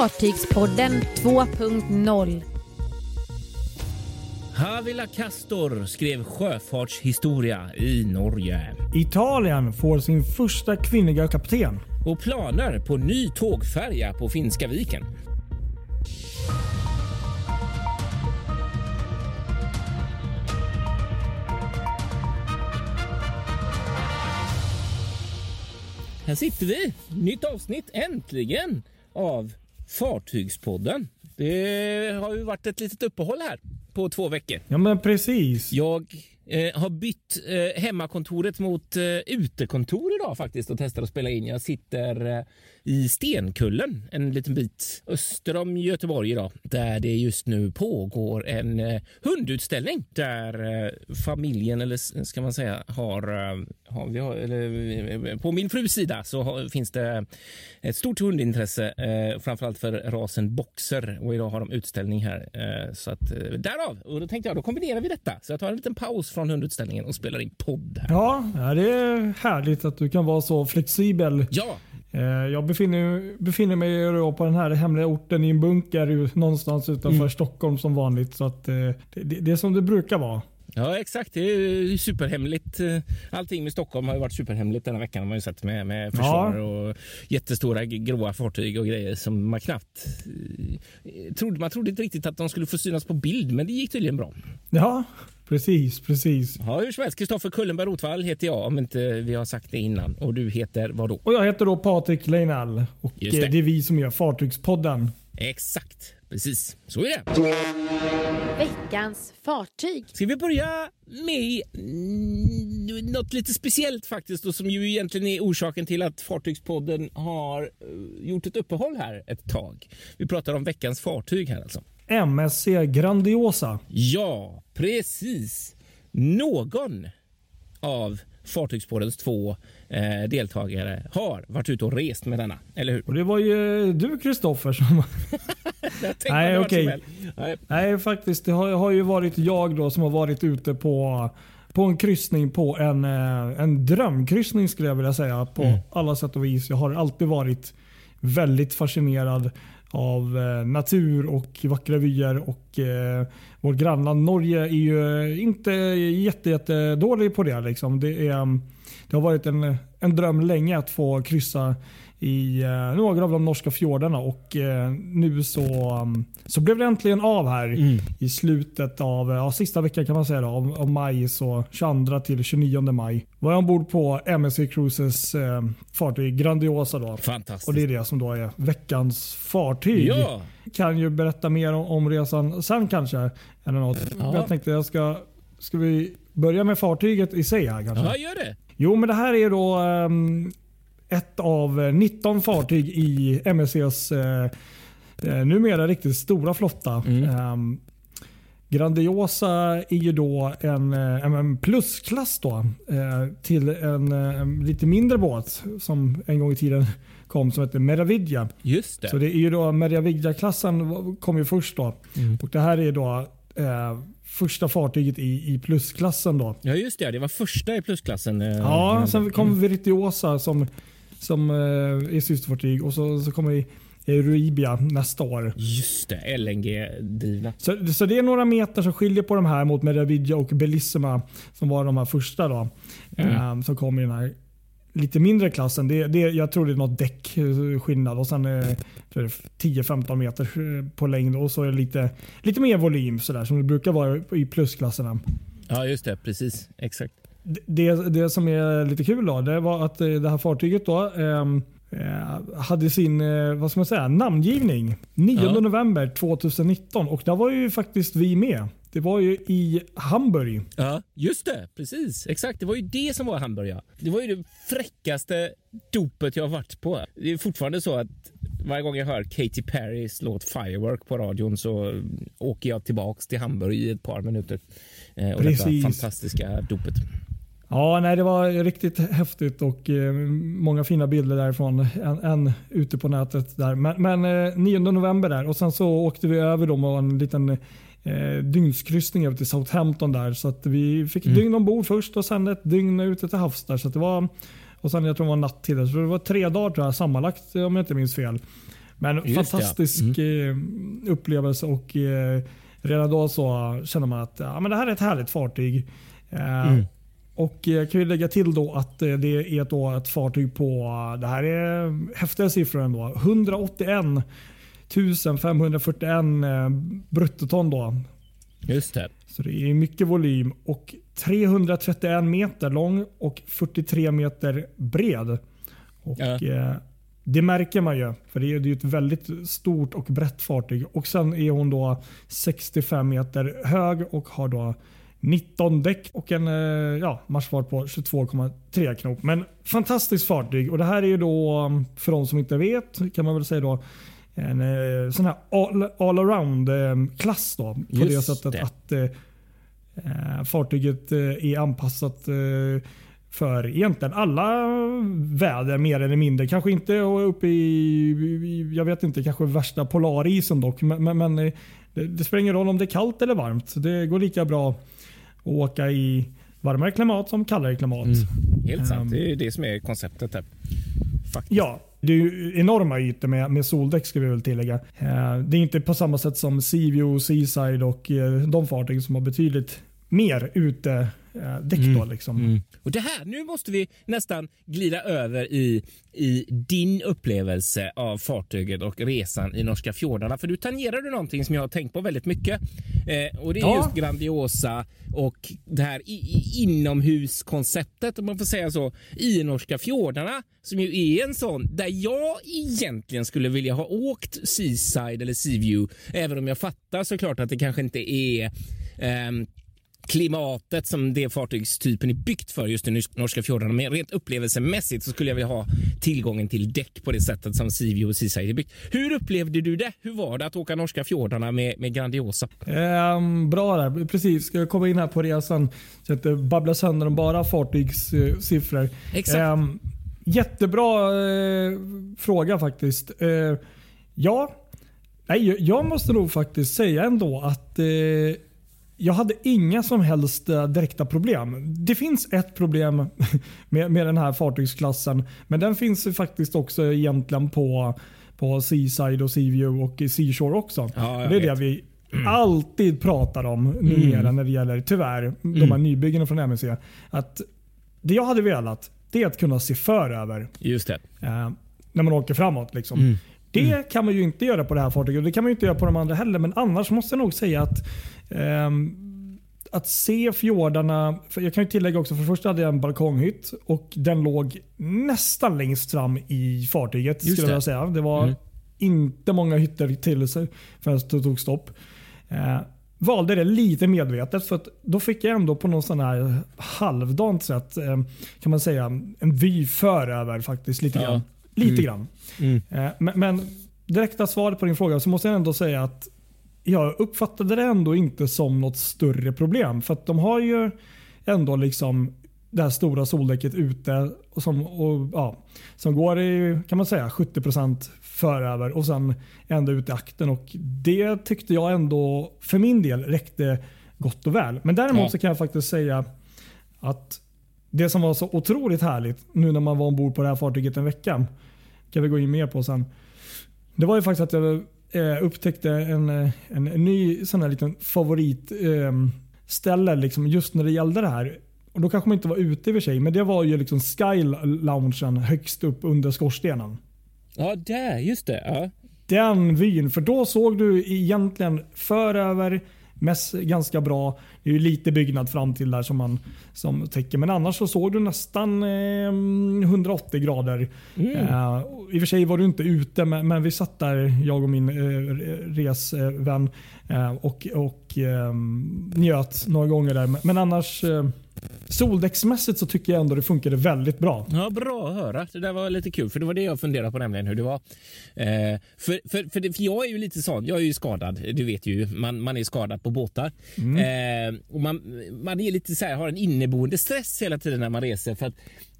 Fartygspodden 2.0 Havila Castor skrev sjöfartshistoria i Norge. Italien får sin första kvinnliga kapten. Och planer på ny tågfärja på Finska viken. Här sitter vi. Nytt avsnitt äntligen av Fartygspodden. Det har ju varit ett litet uppehåll här på två veckor. Ja, men precis. Jag eh, har bytt eh, hemmakontoret mot eh, utekontor idag faktiskt och testar att spela in. Jag sitter eh, i Stenkullen, en liten bit öster om Göteborg idag, där det just nu pågår en eh, hundutställning där eh, familjen, eller ska man säga, har, eh, har, vi har eller, eh, på min frus sida så har, finns det ett stort hundintresse, eh, framförallt för rasen boxer och idag har de utställning här. Eh, så att eh, därav, och då tänkte jag då kombinerar vi detta. Så jag tar en liten paus från hundutställningen och spelar in podd här. Ja, det är härligt att du kan vara så flexibel. Ja, Jag befinner, befinner mig på den här hemliga orten i en bunker någonstans utanför Mm. Stockholm som vanligt. Så att, eh, det, det, är som det brukar vara. Ja, exakt. Det är superhemligt. Eh, Allting med Stockholm har ju varit superhemligt denna veckan. har Man ju sett med, med försvar och jättestora gråa fartyg och grejer som man knappt eh, trodde. Man trodde inte riktigt att de skulle få synas på bild, men det gick tydligen bra. Ja, precis, precis. Ja, hur som helst. Kristoffer Kullenberg Rotvall heter jag, om inte vi har sagt det innan. Och du heter vad då? Och jag heter då Patrik Leinell och Just det. eh, det är vi som gör Fartygspodden. Exakt, precis. Så är det. Veckans fartyg. Ska vi börja med mm, något lite speciellt faktiskt och som ju egentligen är orsaken till att Fartygspodden har eh, gjort ett uppehåll här ett tag. Vi pratar om veckans fartyg här alltså. MSC Grandiosa. Ja, precis. Någon av Fartygspoddens två eh, deltagare har varit ute och rest med denna, eller hur? Och det var ju du Kristoffer som... Nej, okej. Nej. Nej, faktiskt. Det har, har ju varit jag då som har varit ute på, på en kryssning på en, eh, en drömkryssning skulle jag vilja säga. På Mm. alla sätt och vis. Jag har alltid varit väldigt fascinerad av eh, natur och vackra vyer. Och, eh, vårt grannland Norge är ju inte jätte, jätte dålig på det. Liksom. Det, är, det har varit en, en dröm länge att få kryssa i eh, några av de norska fjordarna och eh, nu så, um, så blev det äntligen av här Mm. i slutet av ja, sista veckan kan man säga då, av, av maj, så 22 till 29 maj. Var jag ombord på MSC Cruises eh, fartyg Grandiosa då. Fantastiskt. Och det är det som då är veckans fartyg. Ja, Kan ju berätta mer om, om resan sen kanske. Eller något. Ja. Jag tänkte jag ska, ska vi börja med fartyget i sig här kanske? ja, gör det. Jo, men det här är då ehm, ett av eh, 19 fartyg i MSCs eh, eh, numera riktigt stora flotta. Mm. Ehm, Grandiosa är ju då en, eh, en- plusklass då, eh, till en, eh, en lite mindre båt som en gång i tiden kom som heter Meravidia. Just det. Så det är ju då Meravidia-klassen kom ju först då. Mm. Och det här är då eh, första fartyget i, i plusklassen då. Ja, just det. Det var första i plusklassen. eh, Ja, mm. sen kom Virtuosa som, som eh, är systerfartyg och så, så kommer Euribia nästa år. Just det, LNG-drivna. Så, så det är några meter som skiljer på de här mot Meravidia och Bellissima som var de här första då. Mm. eh, som kom i den här lite mindre klassen. Det, det, jag tror det är något däckskillnad och sen eh, jag det är 10-15 meter på längd och så är det lite, lite mer volym sådär som det brukar vara i plusklasserna. Ja, just det. Precis. Exakt. Det, det som är lite kul då, det var att eh, det här fartyget då ehm, eh, hade sin eh, vad ska man säga, namngivning 9 Ja. november 2019 och där var ju faktiskt vi med. Det var ju i Hamburg. Ja, just det. Precis. Exakt. Det var ju det som var Hamburg. ja. Det var ju det fräckaste dopet jag har varit på. Det är fortfarande så att varje gång jag hör Katy Perrys låt Firework på radion så åker jag tillbaks till Hamburg i ett par minuter. Och Precis. detta fantastiska dopet. Ja, nej, det var riktigt häftigt och eh, många fina bilder därifrån. En, en ute på nätet där. Men, men eh, 9 november där och sen så åkte vi över då med en liten eh, dygnskryssning över till Southampton där. Så att vi fick Mm. dygn ombord först och sen ett dygn ute till havs där. Så det var, och sen jag tror det var natt till det. Så det var tre dagar tror jag sammanlagt om jag inte minns fel. Men Just fantastisk ja. Mm. eh, upplevelse och eh, redan då så känner man att ja, men det här är ett härligt fartyg. Eh, Mm. Och jag kan ju lägga till då att eh, det är då ett fartyg på, det här är häftiga siffror ändå, 181 541 eh, bruttoton då. Just det. Så det är mycket volym och 331 meter lång och 43 meter bred. Och Ja. eh, Det märker man ju, för det är ju ett väldigt stort och brett fartyg. Och Sen är hon då 65 meter hög och har då 19 däck och en eh, ja, marschfart på 22,3 knop. Men fantastiskt fartyg och det här är ju då, för de som inte vet, kan man väl säga då, en eh, sån här all, all around eh, klass då. På det Just sättet det. att eh, fartyget är anpassat eh, för egentligen alla väder mer eller mindre. Kanske inte uppe i, jag vet inte, kanske värsta polarisen dock. Men, men, det, det spelar ingen roll om det är kallt eller varmt. Det går lika bra att åka i varmare klimat som kallare klimat. Helt sant. Ehm. Det är det som är konceptet. Här. Faktiskt. Ja, det är ju enorma ytor med, med soldäck ska vi väl tillägga. Eh, det är inte på samma sätt som Seaview, Seaside och eh, de fartyg som har betydligt mer ute eh, däck. Då, liksom. Mm. Och det här, nu måste vi nästan glida över i, i din upplevelse av fartyget och resan i norska fjordarna. För du tangerade någonting som jag har tänkt på väldigt mycket. Eh, och det är Ja. just Grandiosa och det här i, i, inomhuskonceptet, om man får säga så, i norska fjordarna. Som ju är en sån där jag egentligen skulle vilja ha åkt Seaside eller Seaview. Även om jag fattar såklart att det kanske inte är ehm, klimatet som det fartygstypen är byggt för just i norska fjordarna. Men rent upplevelsemässigt så skulle jag vilja ha tillgången till däck på det sättet som Seaview och Seaside är byggt. Hur upplevde du det? Hur var det att åka norska fjordarna med, med Grandiosa? Ehm, bra där. Precis. Ska jag komma in här på resan så att det inte babblar sönder om bara fartygssiffror. Exakt. Ehm, jättebra eh, fråga faktiskt. Eh, ja, nej, jag- jag måste nog faktiskt säga ändå att eh, jag hade inga som helst eh, direkta problem. Det finns ett problem med, med den här fartygsklassen. Men den finns faktiskt också egentligen på, på Seaside och Seaview och Seashore också. Ja, det är det vet. vi alltid pratar om numera när det gäller, tyvärr, de här nybyggena från MSC. Att det jag hade velat, det är att kunna se för över Just det. eh, när man åker framåt. Liksom. Det kan man ju inte göra på det här fartyget och det kan man inte göra på de andra heller. Men annars måste jag nog säga att ehm, att se fjordarna, för jag kan ju tillägga också, för det första hade jag en balkonghytt och den låg nästan längst fram i fartyget. Just skulle det. jag säga. Det var Mm. inte många hytter till sig förrän det tog stopp. Eh, valde det lite medvetet för att då fick jag ändå på någon sån här halvdant sätt eh, kan man säga en vy för över faktiskt lite Ja. grann. Lite Mm. grann. Mm. Eh, Men, men direkta svaret på din fråga så måste jag ändå säga att jag uppfattade det ändå inte som något större problem. För att de har ju ändå liksom det här stora soldäcket ute och som, och, ja, som går i kan man säga 70% föröver och sen ända ut i akten. Och Det tyckte jag ändå för min del räckte gott och väl. Men däremot Ja. så kan jag faktiskt säga att det som var så otroligt härligt nu när man var ombord på det här fartyget en vecka kan vi gå in mer på sen. Det var ju faktiskt att jag eh, upptäckte en, eh, en, en ny sån här liten favoritställe eh, ställe liksom just när det gällde det här. Och Då kanske man inte var ute i och för sig, men det var ju liksom Sky Loungen högst upp under skorstenen. Ja, där. Just det. Ja. Den vyn, för då såg du egentligen föröver mest ganska bra. Det är ju lite byggnad fram till där som man som täcker. Men annars så såg du nästan eh, 180 grader. Eh, I och för sig var du inte ute men, men vi satt där, jag och min eh, resvän eh, och, och eh, njöt några gånger där. Men, men annars eh, soldäcksmässigt så tycker jag ändå det funkade väldigt bra. Ja, bra att höra. Det där var lite kul, för det var det jag funderade på nämligen hur det var. Eh, för, för, för, det, för jag är ju lite sån, jag är ju skadad, du vet ju, man, man är skadad på båtar. Eh, och man, man är lite så här, har en inneboende stress hela tiden när man reser. För att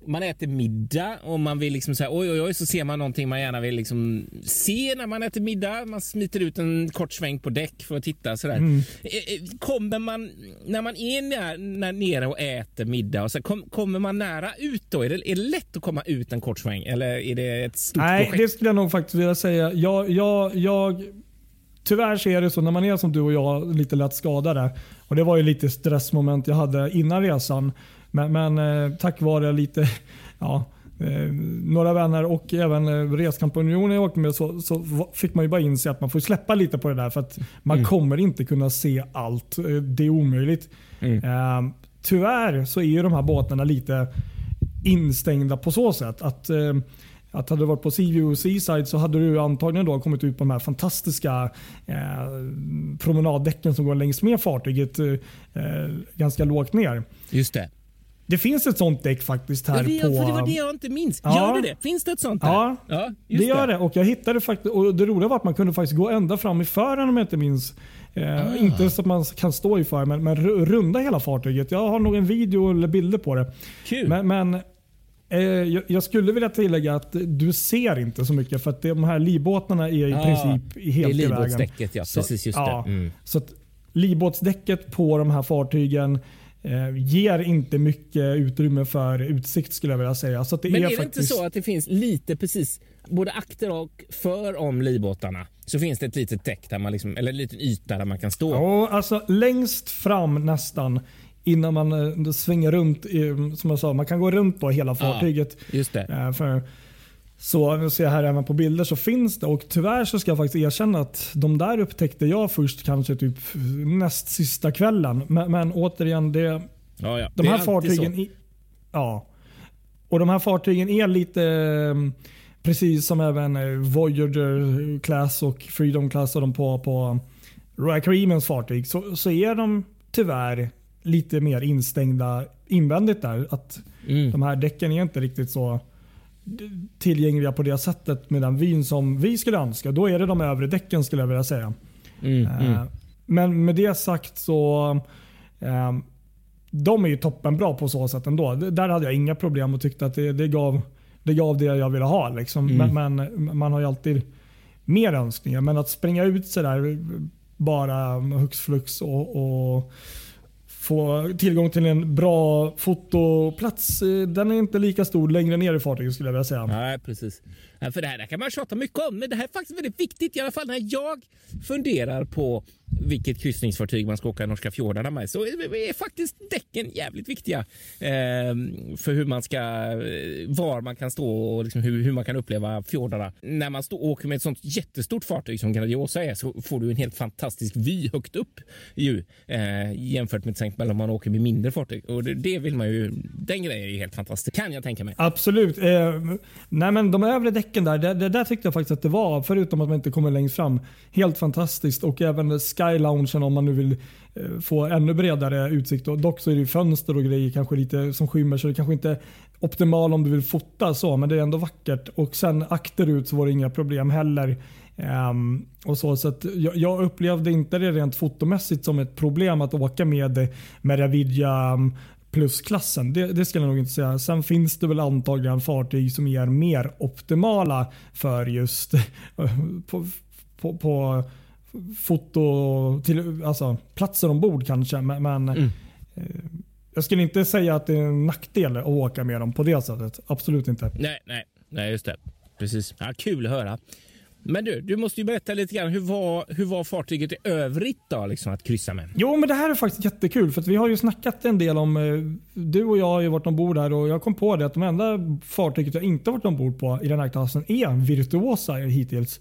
man äter middag och man vill liksom säga oj oj oj så ser man någonting man gärna vill liksom se när man äter middag. Man smiter ut en kort sväng på däck för att titta sådär. Mm. Eh, eh, Kommer man när man är när, när nere och äter middag och så kom, kommer man nära ut då? Är det, är det lätt att komma ut en kort sväng eller är det ett stort Nej, projekt? det skulle jag nog faktiskt vilja säga. Jag, jag, jag, tyvärr så är det så när man är som du och jag lite lätt skadade. Och Det var ju lite stressmoment jag hade innan resan. Men, men eh, tack vare lite ja, eh, några vänner och även eh, Reskampunionen jag åkte med så, så fick man ju bara inse att man får släppa lite på det där. För att man kommer inte kunna se allt. Det är omöjligt. Eh, tyvärr så är ju de här båtarna lite instängda på så sätt att att hade du varit på Seaview Seaside så hade du antagligen då kommit ut på de här fantastiska eh, promenaddäcken som går längs med fartyget eh, ganska lågt ner. Just det. Det finns ett sånt däck faktiskt här Ja, det, på... för det var det jag inte minns. Ja. Gör det det? Finns det ett sånt där? Ja, ja det gör det. Och jag hittade faktiskt, och det roliga var att man kunde faktiskt gå ända fram i fören om jag inte minns. Eh, Ah. Inte så att man kan stå i för men, men ru- runda hela fartyget. Jag har nog en video eller bilder på det. Kul. Men, men eh, jag, skulle vilja tillägga att du ser inte så mycket för att de här livbåtarna är i Ja, princip det är helt i vägen. livbåtsdäcket, ja. Precis, just ja, det. Mm. Så livbåtsdäcket på de här fartygen ger inte mycket utrymme för utsikt skulle jag vilja säga. Så det Men är, är, det faktiskt... inte så att det finns lite precis både akter och för om livbåtarna så finns det ett litet däck där man liksom, eller en liten yta där man kan stå. Ja, alltså längst fram nästan innan man eh, svänger runt. Som jag sa, man kan gå runt på hela fartyget. Just det. Eh, för, så nu ser här även på bilder så finns det och tyvärr så ska jag faktiskt erkänna att de där upptäckte jag först kanske typ näst sista kvällen. Men, men återigen, det, Ja, ja. de Det är här fartygen... I, ja. Och de här fartygen är lite eh, precis som även eh, Voyager Class och Freedom Class och de på, på Royal Caribbeans fartyg. Så, så är de tyvärr lite mer instängda invändigt där. Att Mm. de här däcken är inte riktigt så tillgängliga på det sättet med den vyn som vi skulle önska. Då är det de övre däcken skulle jag vilja säga. Mm, Eh, mm. Men med det sagt så eh, de är ju toppenbra på så sätt ändå. Där hade jag inga problem och tyckte att det, det, gav, det gav det jag ville ha. Liksom. Mm. Men, men man har ju alltid mer önskningar. Men att springa ut sådär bara hux flux och, och få tillgång till en bra fotoplats. Eh, den är inte lika stor längre ner i fartyget skulle jag vilja säga. Nej, precis. Ja, för det här, det här kan man tjata mycket om, men det här är faktiskt väldigt viktigt. I alla fall när jag funderar på vilket kryssningsfartyg man ska åka i norska fjordarna med så är är faktiskt däcken jävligt viktiga eh, för hur man ska, eh, var man kan stå och liksom hur, hur man kan uppleva fjordarna. När man stå, åker med ett sånt jättestort fartyg som Grandiosa är så får du en helt fantastisk vy högt upp ju, eh, jämfört med till exempel om man åker med mindre fartyg. Och det, det vill man ju, den grejen är helt fantastisk, kan jag tänka mig. Absolut. Eh, nej men de övre däcken där, det, det där tyckte jag faktiskt att det var, förutom att man inte kommer längst fram, helt fantastiskt. Och även Sky Loungen om man nu vill eh, få ännu bredare utsikt. Och dock så är det fönster och grejer kanske lite som skymmer så det kanske inte är optimal om du vill fota så, men det är ändå vackert. Och sen akterut så var det inga problem heller. Um, och så, så att jag, jag upplevde inte det rent fotomässigt som ett problem att åka med Meravidia Ravidja, ehm, plusklassen. Det, det ska jag nog inte säga. Sen finns det väl antagligen fartyg som är mer optimala för just på, på, på foto, till, alltså platser ombord kanske. Men, men Mm. eh, jag skulle inte säga att det är en nackdel att åka med dem på det sättet. Absolut inte. Nej, nej, nej, just det. Precis. Ja, kul att höra. Men du, du måste ju berätta lite grann. Hur var, hur var fartyget i övrigt då, liksom, att kryssa med? Jo, men det här är faktiskt jättekul för att vi har ju snackat en del om, eh, du och jag har ju varit ombord här och jag kom på det att de enda fartyget jag inte varit ombord på i den här klassen är Virtuosa hittills.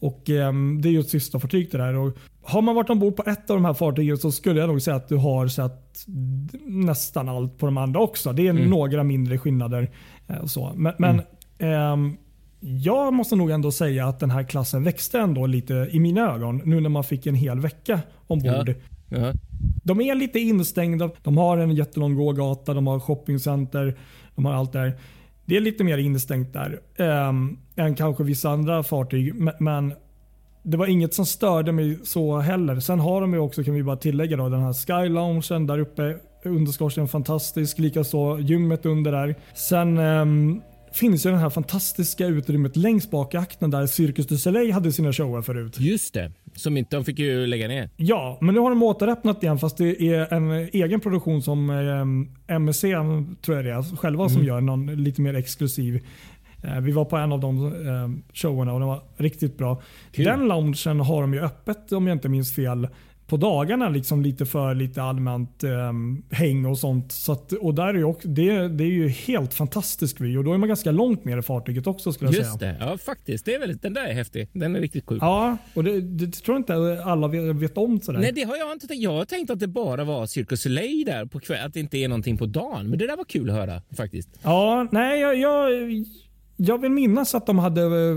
Och ehm, Det är ju ett systerfartyg till det där. Och har man varit ombord på ett av de här fartygen så skulle jag nog säga att du har sett nästan allt på de andra också. Det är några mindre skillnader. eh, och så. Men, men ehm, jag måste nog ändå säga att den här klassen växte ändå lite i mina ögon nu när man fick en hel vecka ombord. Ja. De är lite instängda. De har en jättelång gågata, de har shoppingcenter, de har allt där. Det är lite mer instängt där um, än kanske vissa andra fartyg. Men, det var inget som störde mig så heller. Sen har de ju också, kan vi bara tillägga, då, den här Sky Loungen där uppe underskorsten fantastisk. Likaså gymmet under där. Sen ehm, finns ju det här fantastiska utrymmet längst bak i akten där Circus du Soleil hade sina shower förut. Just det. Som inte, de fick ju lägga ner. Ja, men nu har de återöppnat igen fast det är en egen produktion som eh, MSC tror jag det är, själva som gör någon lite mer exklusiv. Eh, vi var på en av de eh, showerna och den var riktigt bra. Kul. Den loungen har de ju öppet om jag inte minns fel på dagarna liksom lite för lite allmänt eh, häng och sånt. Så att, och där är också, det, det är ju helt fantastisk vy och då är man ganska långt ner i fartyget också skulle jag Just säga. det. Ja, faktiskt. Det är väldigt, den där är häftig. Den är riktigt cool. Ja, och det, det tror jag inte alla vet, vet om sådär. Nej, det har jag inte tänkt. Jag har tänkt att det bara var Circus Soleil där på kväll, att det inte är någonting på dagen. Men det där var kul att höra faktiskt. Ja, nej, jag, jag, jag vill minnas att de hade eh,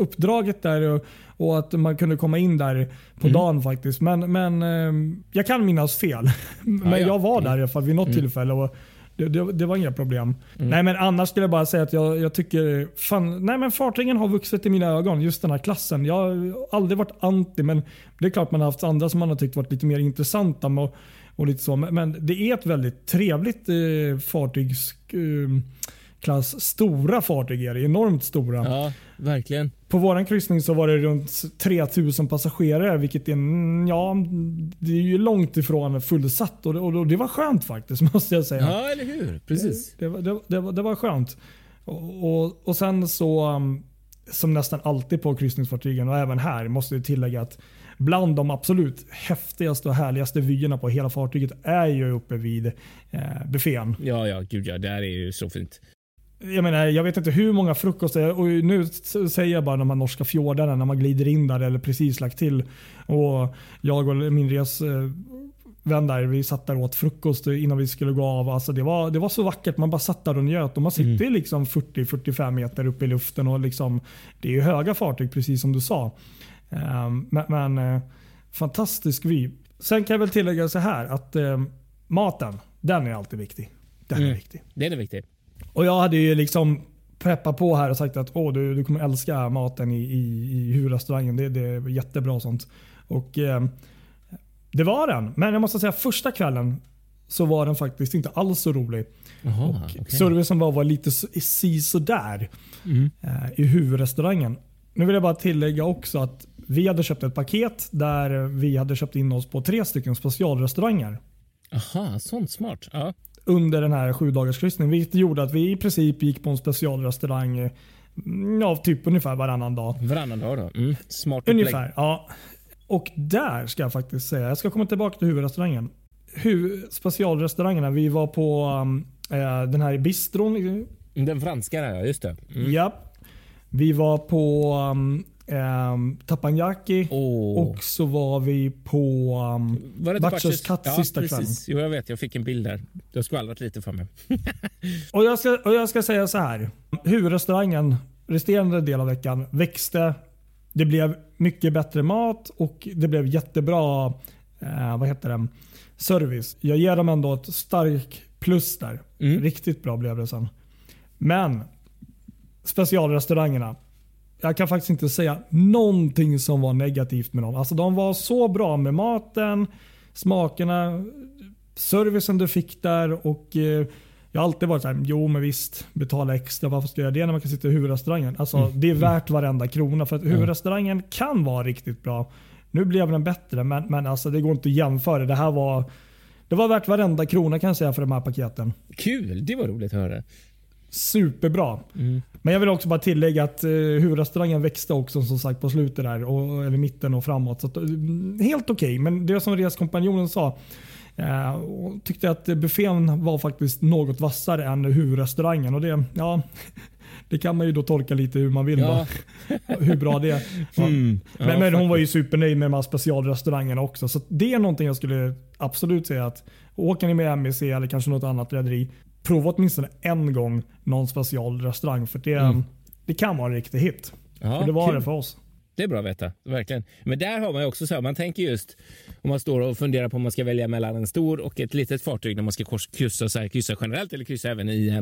uppdraget där och, att man kunde komma in där på dagen faktiskt. Men, men eh, jag kan minnas fel. Men ja. jag var där i alla fall vid något tillfälle. Och det, det, det var inga problem. Nej men Annars skulle jag bara säga att jag, jag tycker fan, nej men fartygen har vuxit i mina ögon. Just den här klassen. Jag har aldrig varit anti men det är klart man har haft andra som man har tyckt varit lite mer intressanta. Och, och lite så. Men men det är ett väldigt trevligt eh, fartygs... Eh, klass. Stora fartyg är det. Enormt stora. Ja, verkligen. På våran kryssning så var det runt 3000 passagerare vilket är, ja, det är ju långt ifrån fullsatt och det, och det var skönt faktiskt måste jag säga. Ja, eller hur? Precis. Det, var- det, det, var- det var skönt. Och, och, och sen så, um, som nästan alltid på kryssningsfartygen och även här måste jag tillägga att bland de absolut häftigaste och härligaste vyerna på hela fartyget är ju uppe vid eh, buffén. Ja, ja, gud ja. Det här är ju så fint. Jag menar, jag vet inte hur många frukostar, och nu säger jag bara de här norska fjordarna när man glider in där eller precis lagt till. Och jag och min resvän där, vi satt där och åt frukost innan vi skulle gå av. Alltså det, var, det var så vackert, man bara satt där och njöt. Och man sitter liksom 40-45 meter upp i luften och liksom, det är ju höga fartyg precis som du sa. Ehm, men men eh, fantastisk vy. Sen kan jag väl tillägga så här att eh, maten, den är alltid viktig. Den är Mm. viktig. Den är viktig. Och jag hade ju liksom preppat på här och sagt att Åh, du, du kommer älska maten i, i, i huvudrestaurangen. Det, det är jättebra och sånt. Och eh, det var den. Men jag måste säga första kvällen så var den faktiskt inte alls så rolig. Jaha, och okej. Servicen var, var lite si sådär Mm. eh, i huvudrestaurangen. Nu vill jag bara tillägga också att vi hade köpt ett paket där vi hade köpt in oss på tre stycken specialrestauranger Aha, sånt smart. Ja. Under den här sju dagars kryssningen. Vilket gjorde att vi i princip gick på en specialrestaurang eh, ja, typ ungefär varannan dag. Varannan dag då. Mm. Smart upplägg. Ungefär, ja. Och där ska jag faktiskt säga, jag ska komma tillbaka till huvudrestaurangen. Hu specialrestaurangerna, vi var på eh, den här bistron. Den franska där, ja. Just det. Mm. Ja. Vi var på um, um, Tapanyaki. Åh. Och så var vi på um, Var det Cut ja, sista precis. kvällen. Jo, jag vet. Jag fick en bild där. Du har skvallrat lite för mig. Och jag, ska, och jag ska säga så här. Huvudrestaurangen resterande del av veckan växte. Det blev mycket bättre mat och det blev jättebra eh, vad heter det, service. Jag ger dem ändå ett starkt plus där. Mm. Riktigt bra blev det sen. Men specialrestaurangerna. Jag kan faktiskt inte säga någonting som var negativt med dem. Alltså de var så bra med maten, smakerna, servicen du fick där och eh, jag har alltid varit såhär, jo men visst, betala extra. Varför ska jag göra det när man kan sitta i huvudrestaurangen? Alltså, Det är värt varenda krona för att huvudrestaurangen kan vara riktigt bra. Nu blev den bättre men, men alltså, det går inte att jämföra. Det här var, det var värt varenda krona kan jag säga för de här paketen. Kul! Det var roligt att höra. Superbra. Men jag vill också bara tillägga att eh, huvudrestaurangen växte också som sagt på slutet där. Och, eller mitten och framåt. Så att, eh, helt okej, men det som reskompanjonen sa. Eh, tyckte att buffén var faktiskt något vassare än huvudrestaurangen. Och det, ja, det kan man ju då tolka lite hur man vill. Ja. Hur bra det är. Mm. Ja, Men, men hon var ju supernöjd med de här specialrestaurangerna också. Så det är någonting jag skulle absolut säga att åker ni med MEC eller kanske något annat rederi, prova åtminstone en gång någon specialrestaurang. För det, det kan vara en riktig hit. Ja, för det var kul. det för oss. Det är bra att veta. Verkligen. Men där har man ju också så här, man tänker just om man står och funderar på om man ska välja mellan en stor och ett litet fartyg när man ska kryssa, så här, kryssa generellt eller kryssa även i eh,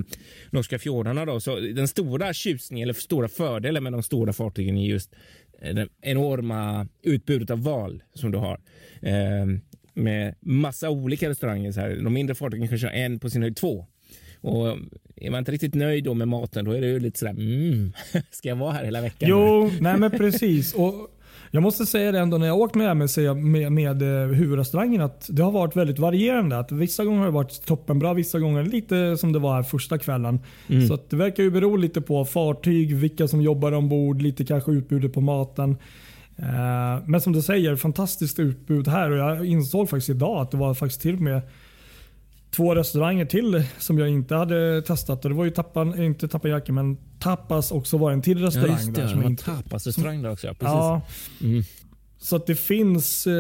norska fjordarna. Då. Så den stora tjusningen eller stora fördelen med de stora fartygen är just eh, det enorma utbudet av val som du har. Eh, med massa olika restauranger. Så här. De mindre fartygen kanske har en, på sin höjd två. Och är man inte riktigt nöjd då med maten, då är det ju lite sådär, mm, ska jag vara här hela veckan? Jo, nej men precis. Och jag måste säga det ändå när jag åkt med MSC med, med eh, huvudrestaurangen att det har varit väldigt varierande. Att vissa gånger har det varit toppenbra, vissa gånger lite som det var här första kvällen. Mm. Så det verkar ju bero lite på fartyg, vilka som jobbar ombord, lite kanske utbudet på maten. Eh, Men som du säger, fantastiskt utbud här och jag insåg faktiskt idag att det var faktiskt till och med två restauranger till som jag inte hade testat. Och det var ju Tappan, inte Tappajaki men Tapas och så var det en till Ja, restaurang just det. där. Det Som var jag en inte, tapasrestaurang där också. Ja, precis. ja, Mm. så att det finns eh,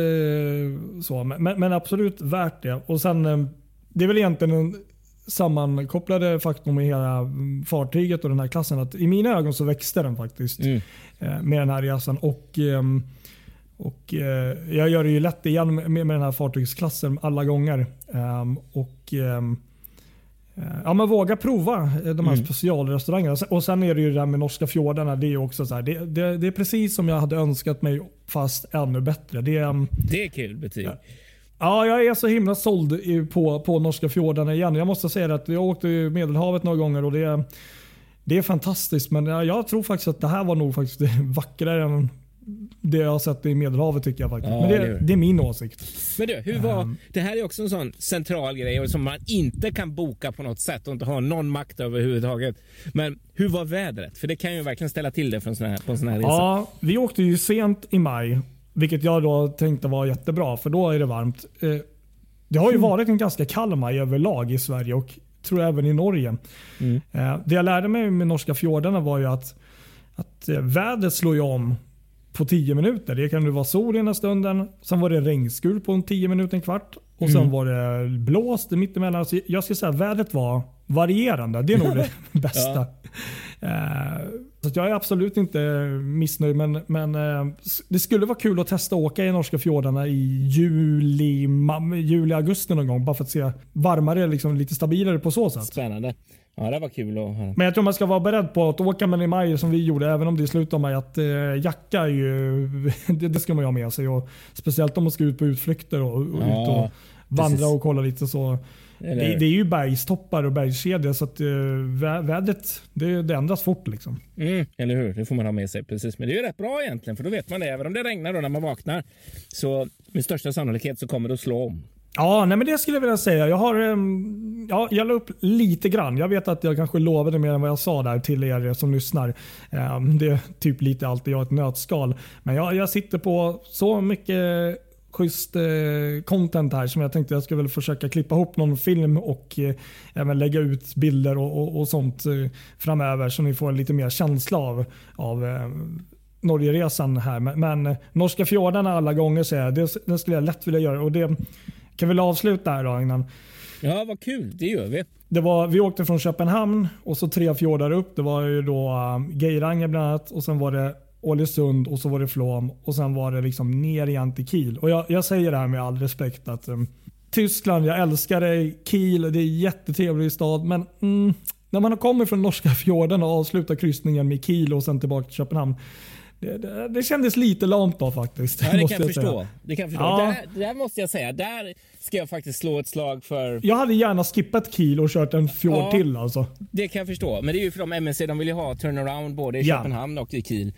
så. Men, men absolut värt det. Och sen, eh, det är väl egentligen den sammankopplade faktorn med hela mm, fartyget och den här klassen. Att I mina ögon så växte den faktiskt Mm. eh, med den här resan. Och, ehm, och eh, Jag gör det ju lätt igen med, med den här fartygsklassen alla gånger. Ehm, och eh, Ja, men våga prova eh, de här Mm. specialrestaurangerna. Och sen är det ju det här med norska fjordarna. Det är också så här, det, det, det är precis som jag hade önskat mig fast ännu bättre. Det, ehm, Det är kul betyg. Ja. Ja, jag är så himla såld på, på norska fjordarna igen. Jag måste säga att jag åkte i Medelhavet några gånger och det, det är fantastiskt. Men jag, jag tror faktiskt att det här var nog faktiskt vackrare än det jag har sett i Medelhavet tycker jag faktiskt. Ja, men det det, är det. är min åsikt. Men du, hur var, Ehm. det här är också en sån central grej som man inte kan boka på något sätt och inte ha någon makt över överhuvudtaget. Men hur var vädret? För det kan ju verkligen ställa till det för en sån här, på en sån här resa. Ja, vi åkte ju sent i maj. Vilket jag då tänkte var jättebra för då är det varmt. Eh, Det har ju varit en ganska kall maj överlag i Sverige och tror jag även i Norge. Mm. Eh, Det jag lärde mig med norska fjordarna var ju att, att eh, vädret slår ju om på 10 minuter. Det kan vara sol ena stunden, sen var det regnskur på en 10 minuter, en kvart och sen Mm. var det blåst mittemellan. Så jag skulle säga att vädret var varierande. Det är nog det bästa. Eh, Så jag är absolut inte missnöjd men, men eh, det skulle vara kul att testa att åka i norska fjordarna i juli, juli augusti någon gång. Bara för att se varmare, liksom, lite stabilare på så sätt. Spännande. Ja, det var kul att höra. Men jag tror man ska vara beredd på att åka med i maj som vi gjorde, även om det är slut av maj, att eh, jacka är ju, det, det ska man ju ha med sig. Och speciellt om man ska ut på utflykter och, och Ja, ut och vandra precis. och kolla lite så. Det, det är ju bergstoppar och bergskedjor så att vä- vädret det, det ändras fort. Liksom. Mm, eller hur? Det får man ha med sig. precis. Men det är ju rätt bra egentligen, för då vet man det. Även om det regnar då när man vaknar, så med största sannolikhet så kommer det att slå om. Ja, nej men det skulle jag vilja säga. Jag har ehm, ja, jag la upp lite grann. Jag vet att jag kanske lovade mer än vad jag sa där till er som lyssnar. Ehm, det är typ lite allt jag har ett nötskal. Men jag, jag sitter på så mycket schysst eh, content här som jag tänkte jag skulle väl försöka klippa ihop någon film och eh, även lägga ut bilder och, och, och sånt eh, framöver så ni får en lite mer känsla av, av ehm, Norgeresan här. Men, men norska fjordarna alla gånger säger jag, det, det skulle jag lätt vilja göra. Och det kan väl avsluta här då innan. Ja, vad kul. Det gör vi. Det var, vi åkte från Köpenhamn och så tre fjordar upp. Det var ju då um, Geiranger bland annat och sen var det Ålesund och så var det Flåm och sen var det liksom ner igen till Kiel. Och jag, jag säger det här med all respekt att um, Tyskland, jag älskar dig. Kiel, det är en jättetrevlig stad men mm, när man har kommit från norska fjorden och avslutar kryssningen med Kiel och sen tillbaka till Köpenhamn. Det, det, det kändes lite lamt då faktiskt. Ja, det kan jag förstå. Det kan jag förstå. Ja. Där, där måste jag säga, där ska jag faktiskt slå ett slag för... Jag hade gärna skippat Kiel och kört en fjord Ja. till alltså. Det kan jag förstå. Men det är ju för de MSC, de vill ju ha turnaround både i Ja. Köpenhamn och i Kiel.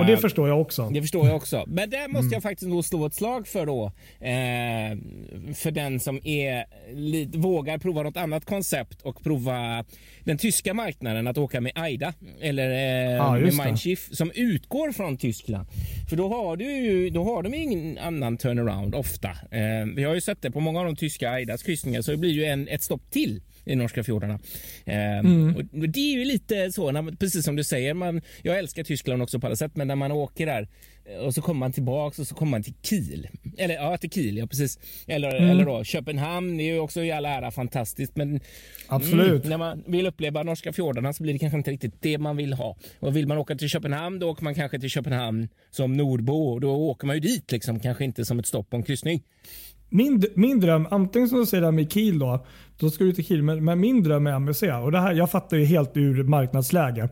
Och det Eh, förstår jag också. Det förstår jag också. Men där Mm. måste jag faktiskt nog slå ett slag för då. Eh, för den som är, lite, vågar prova något annat koncept och prova den tyska marknaden att åka med Aida eller eh, Ja, med. Mindshift som utgår från Tyskland. För då har, du, ju- då har de ingen annan turnaround ofta. Eh, vi har ju sett det på många av de tyska Aidas kryssningar så det blir ju en, ett stopp till i norska fjordarna. Eh, Mm. och det är ju lite så, man- precis som du säger, man, jag älskar Tyskland också på alla sätt, men när man åker där eh, och så kommer man tillbaks och så kommer man till Kiel. Eller ja, till Kiel, ja precis. Eller, Mm. eller då Köpenhamn, det är ju också i all ära fantastiskt, men Absolut. Mm, när man vill uppleva norska fjordarna så blir det kanske inte riktigt det man vill ha. Och vill man åka till Köpenhamn då åker man kanske till Köpenhamn som nordbo och då åker man ju dit liksom, kanske inte som ett stopp på en kryssning. Min, min dröm, antingen som du säger där med Kiel då, då ska du till Kiel, men, men min dröm är MSC. Och det här, jag fattar ju helt ur marknadsläge.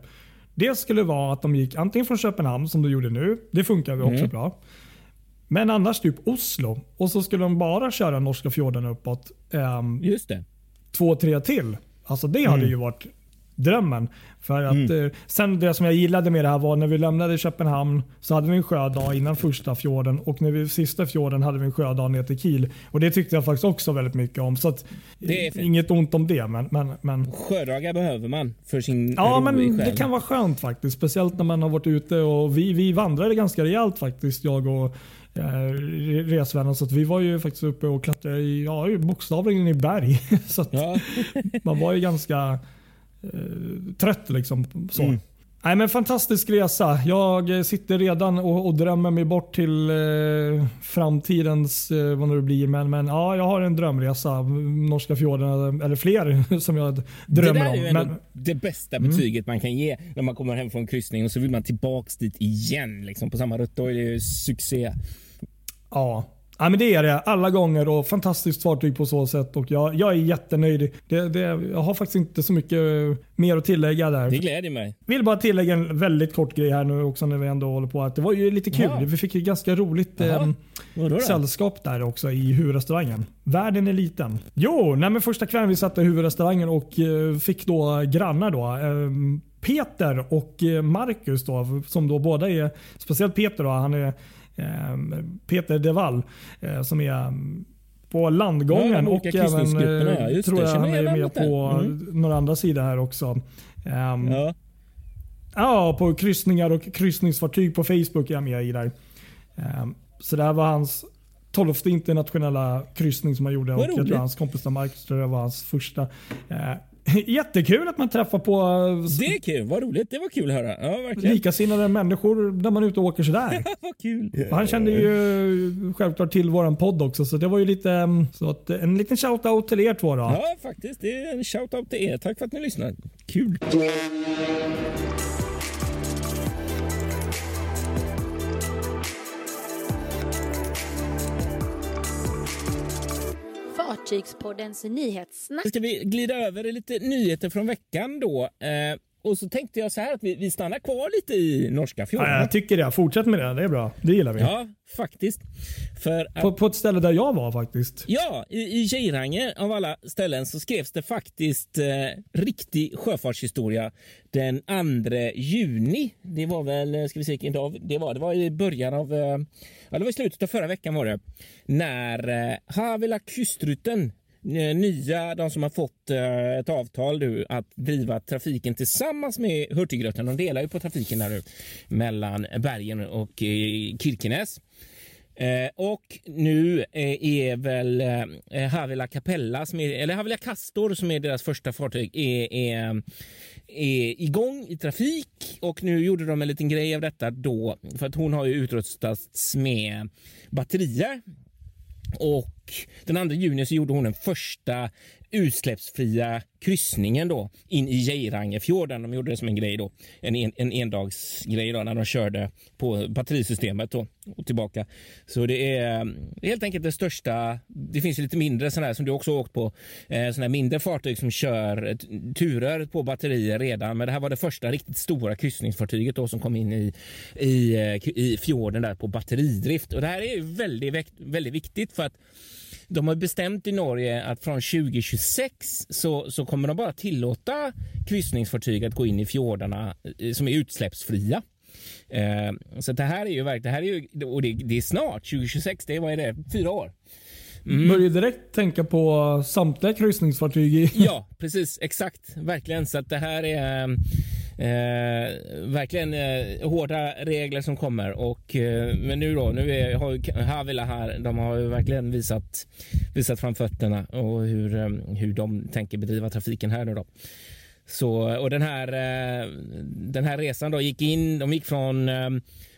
Det skulle vara att de gick antingen från Köpenhamn som de gjorde nu, det funkar ju också Mm. bra. Men annars typ Oslo. Och så skulle de bara köra norska fjorden uppåt. Um, Just det. två, tre till. Alltså det hade Mm. ju varit drömmen. För att, eh, sen det som jag gillade med det här var när vi lämnade Köpenhamn så hade vi en sjödag innan första fjorden och när vi sista fjorden hade vi en sjödag ner till Kiel. Och det tyckte jag faktiskt också väldigt mycket om. Så att, Det är fint. inget ont om det. Men, men, men Sjödagar behöver man för sin Ja, men det kan vara skönt faktiskt. Speciellt när man har varit ute och vi, vi vandrade ganska rejält faktiskt, jag och eh, re- resvänner. Så att vi var ju faktiskt uppe och klättrade i, ja, bokstavligen i berg. så att Ja, man var ju ganska trött liksom. Så. Mm. Nej, men fantastisk resa. Jag eh, sitter redan och, och drömmer mig bort till eh, framtidens, eh, vad det blir. Men, men ja, jag har en drömresa. Norska fjordarna, eller fler som jag det drömmer där är ju om. Men, Mm. det bästa betyget man kan ge när man kommer hem från kryssning och så vill man tillbaks dit igen liksom, på samma rutt. Då är det ju succé. Ja. Ja, men det är det. Alla gånger och fantastiskt fartyg på så sätt. Och jag, jag är jättenöjd. Det, det, jag har faktiskt inte så mycket mer att tillägga där. Det gläder mig. Vill bara tillägga en väldigt kort grej här nu också när vi ändå håller på. Att det var ju lite kul. Ja. Vi fick ju ganska roligt eh, sällskap där också i huvudrestaurangen. Världen är liten. Jo, nej men första kvällen vi satt i huvudrestaurangen och eh, fick då grannar då. Eh, Peter och eh, Marcus då, som då båda är, speciellt Peter då, han är eh, Peter Devall eh, som är mm, på Ja, landgången de och även ja, eh, tror jag han är med på Mm. några andra sidor här också. Ehm, Ja. Ja, på kryssningar och kryssningsfartyg på Facebook är jag med i där. Ehm, Så det här var hans tolfte internationella kryssning som han gjorde. Vad och jag tror hans kompis Marcus tror jag var hans första. Eh, Jättekul att man träffar på eh, Det är kul. Vad roligt. Det var kul att höra. Ja, verkligen. likasinnade människor när man är ute och åker sådär. Vad kul. Och han kände ju självklart till våran podd också, så det var ju lite mm, så att, en liten shout-out till er två då. Ja, faktiskt. Det är en shout-out till er. Tack för att ni lyssnar. Kul. Fartygspoddens nyhetssnack. Ska vi glida över i lite nyheter från veckan då? Eh, och så tänkte jag så här att vi, vi stannar kvar lite i norska Ja, fjorden. jag tycker det. Fortsätt med det. Det är bra. Det gillar vi. Ja, faktiskt. För att, På, på ett ställe där jag var faktiskt. ja, i, i Geirange av alla ställen så skrevs det faktiskt eh, riktig sjöfartshistoria den 2 juni. Det var väl, eh, ska vi se vilken dag det var. Det var i början av, eh, ja det var i slutet av förra veckan var det. När eh, Havila Kystruten Eh, nya, de som har fått eh, ett avtal nu att driva trafiken tillsammans med Hurtigruten. De delar ju på trafiken där nu mellan Bergen och eh, Kirkenes. Eh, och nu eh, är väl eh, Havila Capella, som är, eller Havila Castor som är deras första fartyg, är, är, är igång i trafik. Och nu gjorde de en liten grej av detta då, för att hon har ju utrustats med batterier och den 2 juni så gjorde hon den första utsläppsfria kryssningen då in i Geirangefjorden. De gjorde det som en grej då, en, en, en endagsgrej då när de körde på batterisystemet då och tillbaka. Så det är mm, helt enkelt det största. Det finns ju lite mindre sådana här som du också åkt på, eh, sådana mindre fartyg som kör turer på batterier redan. Men det här var det första riktigt stora kryssningsfartyget då som kom in i, i, eh, i fjorden där på batteridrift. Och det här är ju väldigt, väldigt viktigt för att de har bestämt i Norge att från 2026 så, så kommer de bara tillåta kryssningsfartyg att gå in i fjordarna eh, som är utsläppsfria. Eh, så det här är ju verkligen, det här är ju, och det, det är snart, 2026, det är, vad är det, fyra år. Mm. Börjar direkt tänka på samtliga kryssningsfartyg i Ja, precis, exakt, verkligen. Så att det här är eh, verkligen eh, hårda regler som kommer. Och, eh, men nu då, nu är, har ju Havila här, de har ju verkligen visat, visat fram fötterna och hur, eh, hur de tänker bedriva trafiken här nu då. Så, och den här, eh, den här resan då gick in, de gick från eh,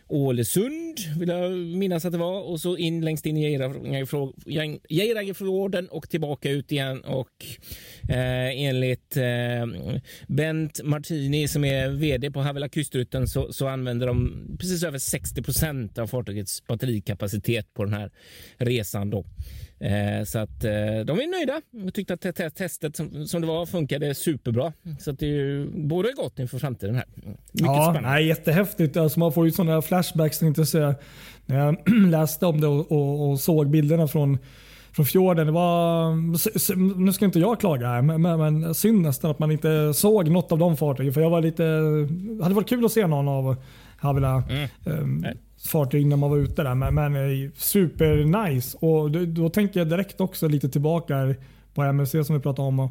Ålesund, vill jag minnas att det var, och så in längst in i Geirangefjorden och tillbaka ut igen. Och eh, enligt eh, Bent Martini som är vd på Havela Kustrutten så, så använder de precis över 60 procent av fartygets batterikapacitet på den här resan. Då. Eh, så att eh, de är nöjda. Jag tyckte att te testet som, som, det var funkade superbra. Så att det är ju både gott inför framtiden här. Mycket ja, spännande. Nej, jättehäftigt. Alltså man får ju sådana flashbacks tänkte jag säga. När jag läste om det och, och, och såg bilderna från från fjorden. Det var, nu ska inte jag klaga här, men, men synd nästan att man inte såg något av de fartygen. För jag var lite, det hade varit kul att se någon av Havila mm. um, fartyg när man var ute där. Men, men eh, super nice. Och då, då, tänker jag direkt också lite tillbaka på MSC som vi pratade om.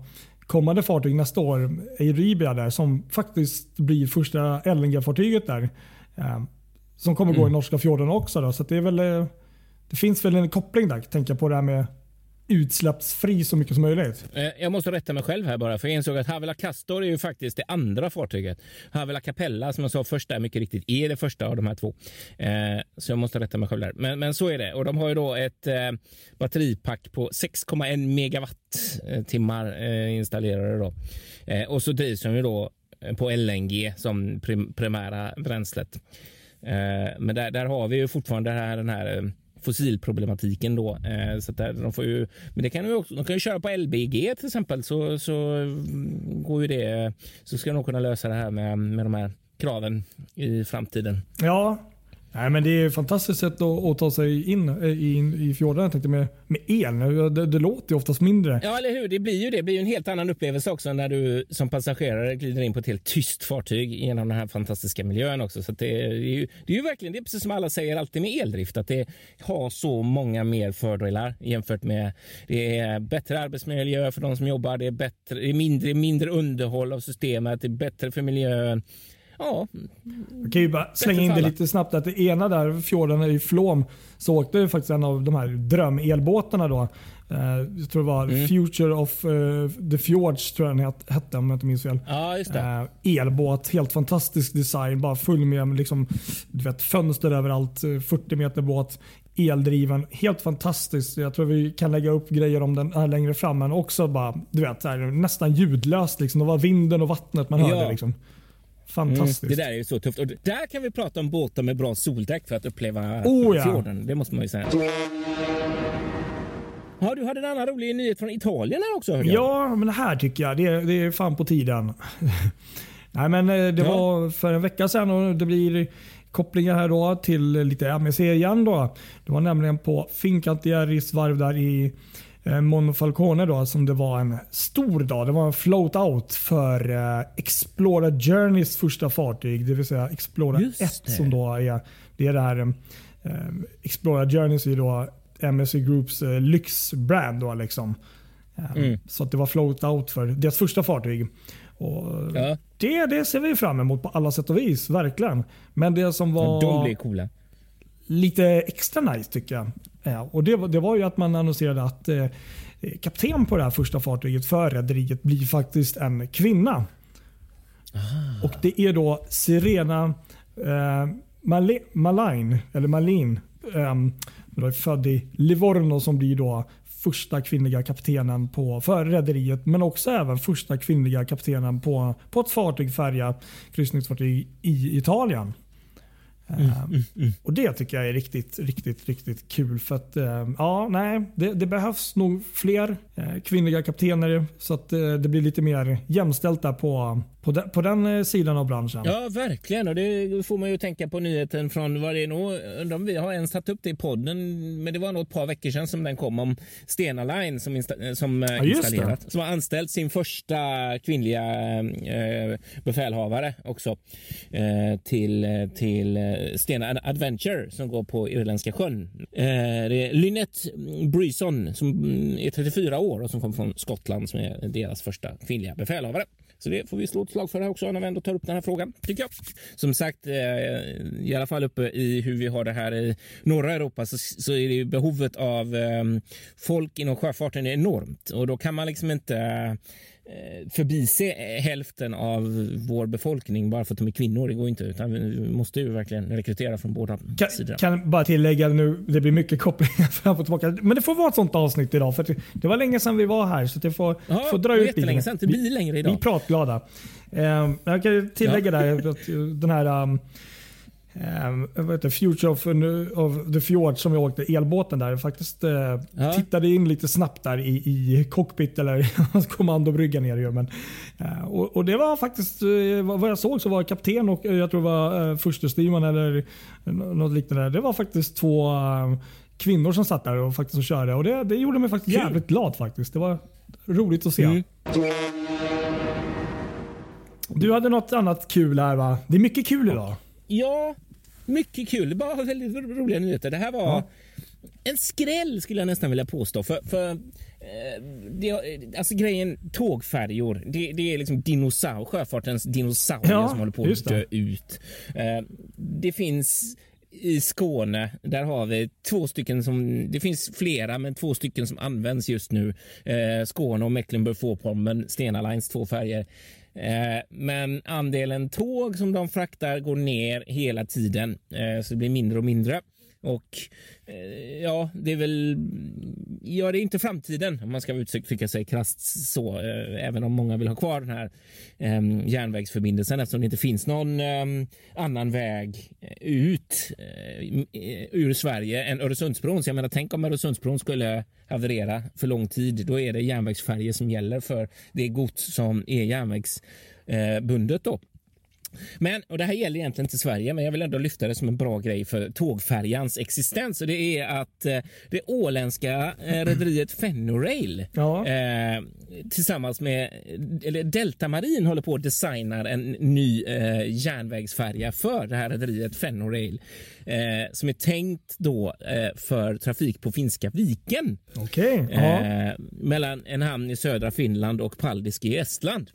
Kommande fartyg nästa år, Euribia där, som faktiskt blir första LNG-fartyget där. Um, som kommer mm. gå i norska fjorden också. Då, så det är väl eh, det finns väl en koppling där, tänker jag på det här med utsläppsfri så mycket som möjligt. Eh, jag måste rätta mig själv här bara, för jag insåg att Havila Castor är ju faktiskt det andra fartyget. Havila Capella, som jag sa först där mycket riktigt, är det första av de här två. Eh, så jag måste rätta mig själv där. Men, men så är det. Och de har ju då ett eh, batteripack på 6,1 megawattimmar eh, eh, installerade då. och så drivs de ju då på LNG som prim primära bränslet. men där, där har vi ju fortfarande här, den här fossilproblematiken då. Eh, så där, de får ju, men det kan ju också, de kan ju köra på LBG till exempel så, så mm, går ju det. Så ska de kunna lösa det här med, med de här kraven i framtiden. Ja, Nej, men det är ett fantastiskt sätt att, att ta sig in eh, i, i, i fjordarna tänkte med, med el. Det, det låter ju oftast mindre. Ja, eller hur? Det blir ju det. det blir ju en helt annan upplevelse också när du som passagerare glider in på ett helt tyst fartyg genom den här fantastiska miljön också. Så det, är ju, det är ju verkligen, det är precis som alla säger alltid med eldrift, att det har så många mer fördelar jämfört med det är bättre arbetsmiljö för de som jobbar. Det är, bättre, det är mindre, mindre underhåll av systemet. Det är bättre för miljön. Ja. Jag kan ju bara slänga in det lite snabbt. Att det ena där, fjorden i Flåm, så åkte ju faktiskt en av de här drömelbåtarna då. Uh, jag tror det var mm. Future of uh, the Fjords tror jag den hette om jag inte minns fel. Ja, just det. Uh, elbåt, helt fantastisk design. Bara full med liksom, du vet, fönster överallt. 40 meter båt. Eldriven. Helt fantastiskt. Jag tror vi kan lägga upp grejer om den här längre fram. Men också bara, du vet, här, nästan ljudlöst. Liksom. Det var vinden och vattnet man hörde. Liksom. Fantastiskt. Mm, det där är ju så tufft. Och där kan vi prata om båtar med bra soldäck för att uppleva oh, ja. fjorden. Det måste man ju säga. Ja, du hade en annan rolig nyhet från Italien här också. Hörde jag. Ja, men det här tycker jag det, det är fan på tiden. Nej, men eh, det ja. var för en vecka sedan och det blir kopplingar här då till lite MEC igen. Då. Det var nämligen på Fincantieri's varv där i Eh, Monfalcone då som det var en stor dag. Det var en float out för eh, Explora Journeys första fartyg. Det vill säga Explora 1 som då är det är det här eh, Explora Journeys är då MSC Groups lyxbrand. Då, liksom. Mm. Så att det var float out för deras första fartyg. Ja. det, det ser vi fram emot på alla sätt och vis. Verkligen. Men det som var... De blir coola. Lite extra nice tycker jag och det, det var ju att man annonserade att eh, kapten på det här första fartyget för rederiet blir faktiskt en kvinna. Ah. Och Det är då Sirena eh, Malin, eller Malin, eh, född i Livorno som blir då första kvinnliga kaptenen på, för rederiet men också även första kvinnliga kaptenen på, på ett fartyg, färja, kryssningsfartyg i Italien. Mm, mm, mm. Och Det tycker jag är riktigt, riktigt, riktigt kul. För att, eh, ja, nej, det, det behövs nog fler eh, kvinnliga kaptener så att eh, det blir lite mer jämställt där på, på den, på den sidan av branschen. Ja, verkligen. Och det får man ju tänka på nyheten från vad det är. Undrar om vi har ens satt upp det i podden. Men det var nog ett par veckor sedan som den kom om Stena Line som, insta som ja, installerat. Som har anställt sin första kvinnliga eh, befälhavare också eh, till, till Stena Adventure som går på Irländska sjön. Eh, det är Lynette Bryson som är 34 år och som kommer från Skottland som är deras första kvinnliga befälhavare. Så det får vi slå ett slag för här också när vi ändå tar upp den här frågan, tycker jag. Som sagt, eh, i alla fall uppe i hur vi har det här i norra Europa så, så är det behovet av ehm, folk inom sjöfarten är enormt och då kan man liksom inte förbise hälften av vår befolkning bara för att de är kvinnor. Det går inte. Utan vi måste ju verkligen rekrytera från båda kan, sidor. Kan bara tillägga nu, det blir mycket kopplingar fram och tillbaka. Men det får vara ett sånt avsnitt idag. För det var länge sedan vi var här så det får, ja, får dra ut lite. Sedan. Det blir längre idag. Vi är pratglada. Eh, jag kan tillägga ja. där att den här um, eh, heter, Future of, of the Fjord som jag åkte elbåten där. Jag faktiskt eh, Ja. tittade in lite snabbt där i, i cockpit eller kommandobryggan ner ju. Men, eh, och, och det var faktiskt, eh, vad jag såg så var kapten och eh, jag tror det var eh, förste styrman eller nå- något liknande. Det var faktiskt två eh, kvinnor som satt där och faktiskt och körde. Och det, det gjorde mig faktiskt Kul. jävligt glad faktiskt. Det var roligt att se. Mm. Du hade något annat kul här va? Det är mycket kul idag. Ja, mycket kul. Bara väldigt roliga nyheter. Det här var Ja. en skräll skulle jag nästan vilja påstå. För, för eh, det, alltså grejen tågfärjor, det, det är liksom dinosaur, sjöfartens dinosaurier Ja, som håller på att dö ut. Eh, det finns i Skåne, där har vi två stycken som, det finns flera, men två stycken som används just nu. Eh, Skåne och Mecklenburg-Vorpommern, Stena Lines två färger. Eh, men andelen tåg som de fraktar går ner hela tiden, eh, så det blir mindre och mindre. Och eh, ja, det är väl, ja det är inte framtiden om man ska uttrycka sig krasst så, eh, även om många vill ha kvar den här eh, järnvägsförbindelsen eftersom det inte finns någon eh, annan väg eh, ut eh, ur Sverige än Öresundsbron. Så jag menar, tänk om Öresundsbron skulle haverera för lång tid. Då är det järnvägsfärger som gäller för det gods som är järnvägsbundet. Då. Men, och det här gäller egentligen inte Sverige, men jag vill ändå lyfta det som en bra grej för tågfärjans existens. Och det är att eh, det åländska eh, rederiet Fennorail Ja. eh, tillsammans med eller Delta Marin håller på att designa en ny eh, järnvägsfärja för det här rederiet Fennorail eh, som är tänkt då eh, för trafik på Finska viken. Ja. eh, mellan en hamn i södra Finland och Paldiski i Estland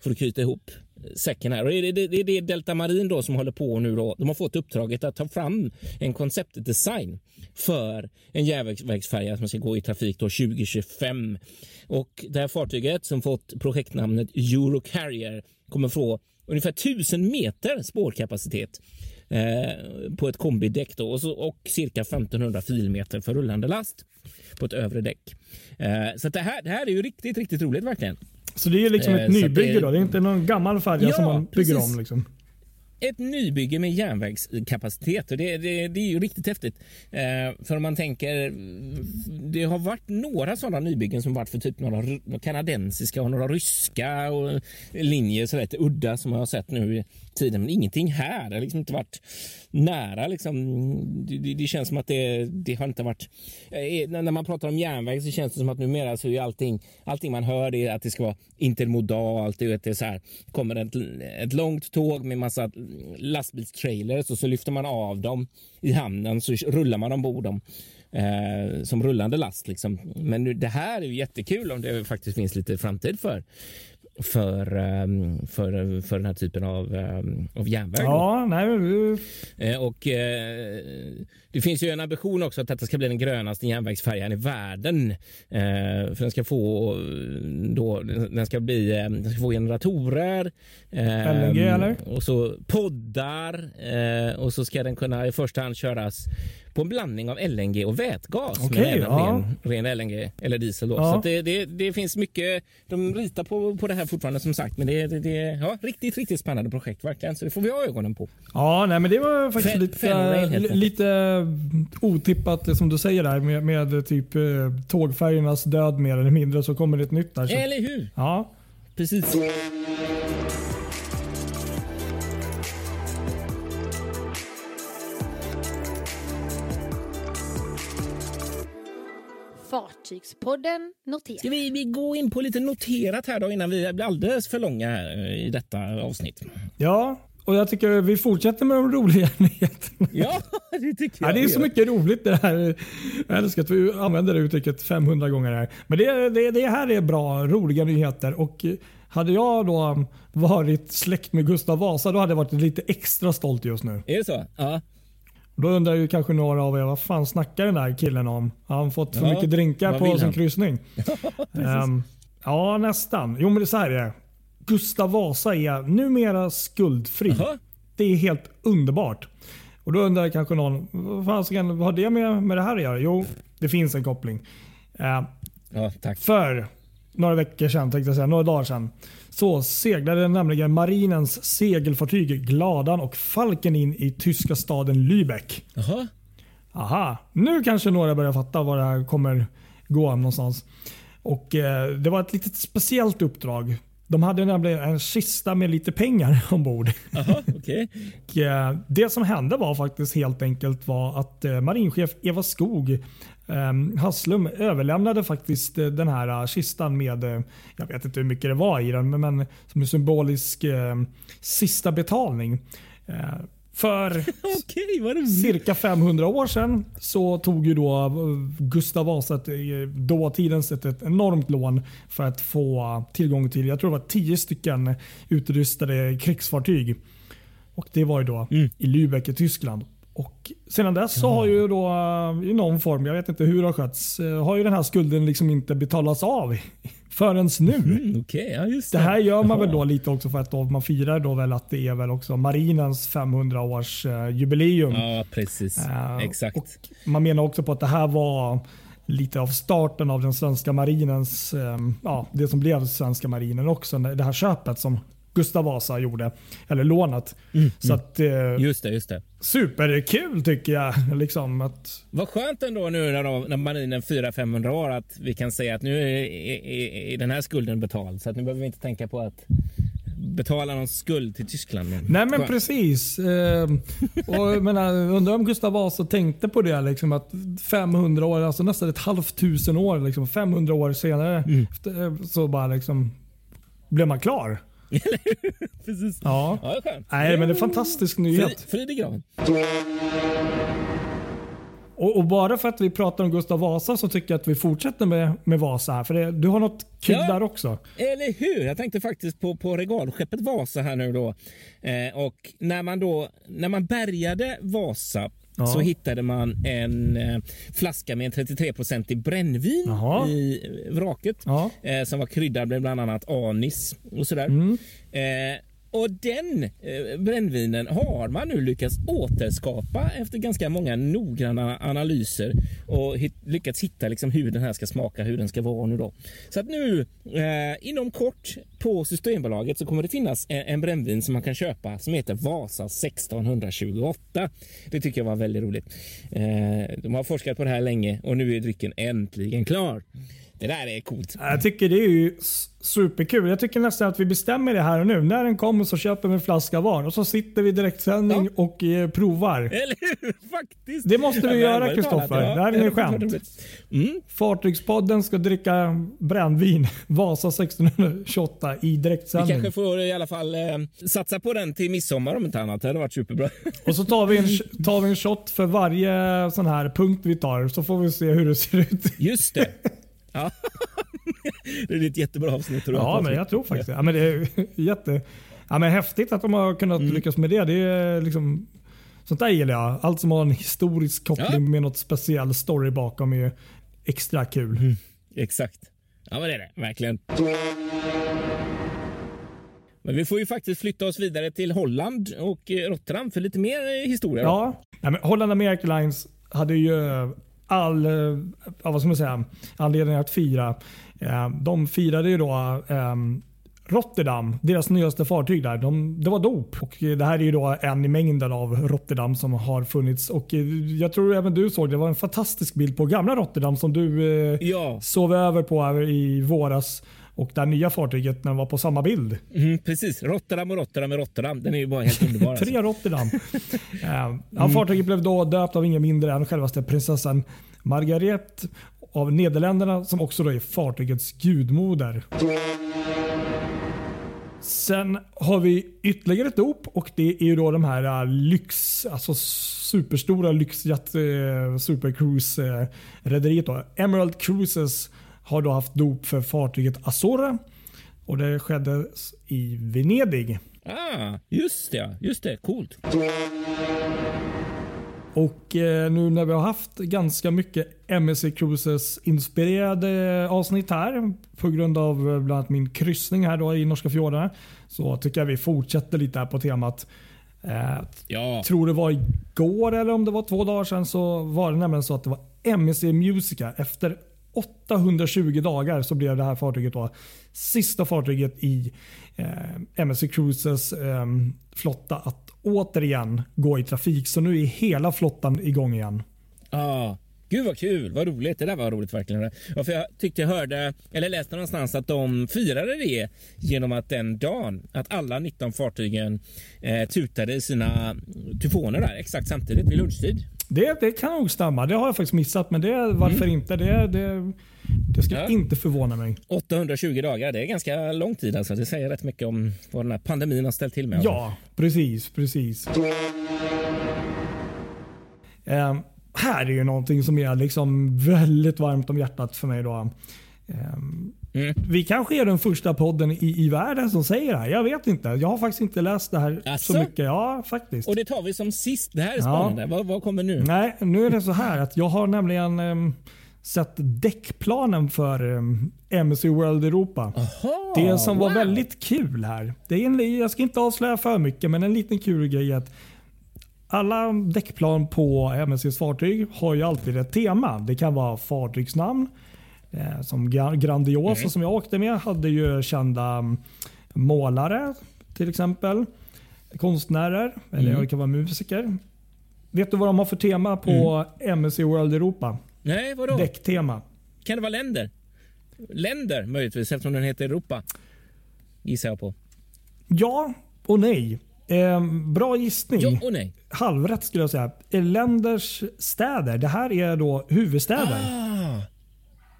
för att knyta ihop säcken här. Och det, är- det, det, det är Delta Marin då som håller på nu. Då. De har fått uppdraget att ta fram en konceptdesign för en järnvägsfärja som ska gå i trafik då 2025. Och det här fartyget som fått projektnamnet Eurocarrier kommer få ungefär 1000 meter spårkapacitet eh, på ett kombidäck då, och, så, och cirka 1500 filmeter för rullande last på ett övre däck. Eh, så det, här, det här är ju riktigt, riktigt roligt verkligen. Så det är liksom Eh, ett att nybygge det- då? Det är inte någon gammal färja Ja, som man bygger precis. om? Liksom ett nybygge med järnvägskapacitet och det, det, det är ju riktigt häftigt. Eh, för om man tänker, det har varit några sådana nybyggen som varit för typ några kanadensiska och några ryska och linjer så lite udda som jag har sett nu i tiden. Men ingenting här. Det har liksom inte varit nära. Liksom. Det, det, det känns som att det, det har inte varit... Eh, när man pratar om järnväg så känns det som att numera så är allting, allting man hör det är att det ska vara intermodalt. Det vet, det är så här, kommer ett, ett långt tåg med massa lastbilstrailers och så lyfter man av dem i hamnen så rullar man ombord dem. Eh, som rullande last. Liksom. Men nu, det här är ju jättekul om det faktiskt finns lite framtid för för, ehm, för, för den här typen av, ehm, av järnväg. Ja, nej, Eh, Och, eh, det finns ju en ambition också att detta ska bli den grönaste järnvägsfärjan i världen. Eh, för den ska få då, den ska bli, den ska få generatorer. LNG, eller? Och så poddar. Och så ska den kunna i första hand köras på en blandning av LNG och vätgas. Okej, men även ja. ren, ren LNG eller diesel. Då. Ja. Så det, det, det finns mycket. De ritar på, på det här fortfarande som sagt. Men det, det, ja, riktigt, riktigt spännande projekt verkligen. Så det får vi ha ögonen på. Ja, nej, men det var faktiskt Fe- lite, det. lite otippat som du säger där med, med typ eh, tågfärjornas död mer eller mindre så kommer det ett nytt där. Så, Eller hur? ja. Precis. Fartygspodden noterar. Ska vi, vi gå in på lite noterat här då innan vi blir alldeles för långa här i detta avsnitt? ja, och jag tycker vi fortsätter med de roliga nyheterna. Ja, det tycker jag. Ja, det är så mycket roligt det här. Jag älskar att vi använder det uttrycket 500 gånger här. Men det, det, det här är bra, roliga nyheter. Och hade jag då varit släkt med Gustav Vasa då hade jag varit lite extra stolt just nu. Är det så? Ja. Då undrar ju kanske några av er vad fan snackar den där killen om? Har han fått för Ja, mycket drinkar på sin kryssning? Ehm, ja, nästan. Jo, men det är så här det är. Gustav Vasa är numera skuldfri. Jaha. Det är helt underbart. Och Då undrar kanske någon, vad fan har det med, med det här att göra? Jo, det finns en koppling. Ehm, ja, för några veckor sedan, tänkte jag säga, några dagar sedan, så seglade nämligen marinens segelfartyg Gladan och Falken in i tyska staden Lübeck. Jaha. Aha, nu kanske några börjar fatta var det här kommer gå någonstans. Och eh, Det var ett litet speciellt uppdrag. De hade nämligen en kista med lite pengar ombord. Jaha, okej. Och, eh, det som hände var faktiskt helt enkelt var att eh, marinchef Eva Skog Hasslum överlämnade faktiskt eh, den här eh, kistan med, eh, jag vet inte hur mycket det var i den, men, som en symbolisk eh, sista betalning. Eh, för roligt. cirka 500 år sedan så tog ju då Gustav Vasa dåtidens ett, ett enormt lån för att få tillgång till, jag tror det var 10 stycken utrustade krigsfartyg. Och Det var ju då i Lübeck i Tyskland. Och Sedan dess så har ju då eh, i någon form, jag vet inte hur det har skötts, eh, har ju den här skulden liksom inte betalats av förrän nu. Mm, Okej, ja det. Det här gör man Jaha. väl då lite också för att då man firar då väl att det är väl också marinens 500 års eh, jubileum. Ja, precis. Exakt. Och man menar också på att det här var lite av starten av den svenska marinens, ja, det som blev svenska marinen också. Det här köpet som Gustav Vasa gjorde, eller lånet. Så att eh, Just det, just det. superkul tycker jag. Liksom att, Vad skönt ändå nu när, de, när marinen firar 500 år att vi kan säga att nu är, är, är den här skulden betald. Så att nu behöver vi inte tänka på att betala någon skuld till Tyskland. nej men Skönt. precis. Eh, och jag menar, undrar om Gustav Vasa tänkte på det. Liksom, att 500 år, alltså nästan ett halvt tusen år, liksom, 500 år senare efter, eh, så bara liksom blev man klar. Precis. Ja. Ja, det. Nej, men det är en fantastisk nyhet. frid i graven. Och, och bara för att vi pratar om Gustav Vasa så tycker jag att vi fortsätter med, med Vasa här. För det, du har något kul Ja. där också. Eller hur? Jag tänkte faktiskt på, på regalskeppet Vasa här nu då. Eh, och när man då, när man bärgade Vasa Ja. så hittade man en eh, flaska med en 33-procentig brännvin Jaha. i vraket. Ja. Eh, som var kryddad med bland annat anis och sådär. Mm. Och den eh, brännvinen har man nu lyckats återskapa efter ganska många noggranna analyser och hit, lyckats hitta liksom hur den här ska smaka, hur den ska vara nu då. Så att nu eh, inom kort på Systembolaget så kommer det finnas en, en brännvin som man kan köpa som heter Vasa 1628. Det tycker jag var väldigt roligt. Eh, de har forskat på det här länge och nu är drycken äntligen klar. Det där är coolt. Jag tycker det är ju superkul. Jag tycker nästan att vi bestämmer det här och nu. När den kommer så köper vi en flaska var och så sitter vi i direktsändning och eh, provar. Eller hur? Faktiskt. Det måste vi men göra, Kristoffer. talat, Det här är inget skämt. Mm. Fartygspodden ska dricka brännvin. Vasa 1628 i Vi direktsändning. kanske får i alla fall eh, satsa på den till midsommar om inte annat. Det hade varit superbra. Och så tar vi, en, tar vi en shot för varje sån här punkt vi tar så får vi se hur det ser ut. Just det. Ja. det är ett jättebra avsnitt. tror jag, Ja, men jag tror faktiskt det. ja, men det. Är jätte, ja, men häftigt att de har kunnat Mm. lyckas med det. det är liksom, sånt där gillar jag. Allt som har en historisk koppling Ja. med något speciell story bakom är extra kul. Mm. Exakt. Ja, men det är det. Verkligen. Men vi får ju faktiskt flytta oss vidare till Holland och eh, Rotterdam för lite mer eh, historia. Ja, nej, men Holland America Lines hade ju all, eh, ja, vad ska man säga, anledning att fira. Eh, De firade ju då eh, Rotterdam, deras nyaste fartyg där. De, det var dop. Och det här är ju då en i mängden av Rotterdam som har funnits. Och eh, jag tror även du såg det. var en fantastisk bild på gamla Rotterdam som du Ja, sov över på i våras. Och det nya fartyget när den var på samma bild. mm, precis. Rotterdam och Rotterdam med Rotterdam. Den är ju bara helt underbar. alltså. Tre Rotterdam. Eh, ja, fartyget blev då döpt av ingen mindre än självaste prinsessan Margaret av Nederländerna som också då är fartygets gudmoder. Sen har vi ytterligare ett dop och det är ju då de här eh, lyx, alltså superstora lyxjet eh, supercruise-rederiet. då. Emerald Cruises har då haft dop för fartyget Azora och det skedde i Venedig. Ah, just det. Just det. Coolt. Och eh, nu när vi har haft ganska mycket MSC Cruises inspirerade avsnitt här på grund av eh, bland annat min kryssning här då i norska fjordarna så tycker jag vi fortsätter lite här på temat. Eh, Ja. tror det var igår eller om det var två dagar sedan så var det nämligen så att det var MSC Musica efter 820 dagar så blev det här fartyget då sista fartyget i eh, MSC Cruises eh, flotta att återigen gå i trafik. Så nu är hela flottan igång igen. Ah, Gud vad kul, vad roligt. Det där var roligt verkligen. Ja, för jag tyckte jag hörde, eller läste någonstans att de firade det genom att den dagen, att alla 19 fartygen eh, tutade sina tyfoner där exakt samtidigt vid lunchtid. Det, det kan nog stämma. Det har jag faktiskt missat. Men det, varför mm. inte? Det, det, det ska ja. inte förvåna mig. 820 dagar, det är ganska lång tid. Alltså. Det säger rätt mycket om vad den här pandemin har ställt till med. Ja, precis. precis. Um, här är ju någonting som är liksom väldigt varmt om hjärtat för mig. Då. Um, mm. Vi kanske är den första podden i, i världen som säger det här. Jag vet inte. Jag har faktiskt inte läst det här alltså? så mycket. Ja, faktiskt. Och det tar vi som sist. Det här är spännande. Ja. Vad, vad, kommer nu? Nej, nu är det så här att jag har nämligen um, sett däckplanen för um, MC World Europa. Aha, det som var väldigt kul här. Det är en, jag ska inte avslöja för mycket, men en liten kul grej att alla däckplan på MSCs fartyg har ju alltid ett tema. Det kan vara fartygsnamn. Eh, som Grandiosa mm. som jag åkte med hade ju kända mm, målare till exempel. Konstnärer, eller mm. det kan vara musiker. Vet du vad de har för tema på mm. MSC World Europa? Nej, vadå? Däcktema. Kan det vara länder? Länder möjligtvis eftersom den heter Europa. Gissar jag på. Ja och nej. Eh, bra gissning. Ja och nej. Halvrätt skulle jag säga. Länders städer. Det här är då huvudstäder. Ah,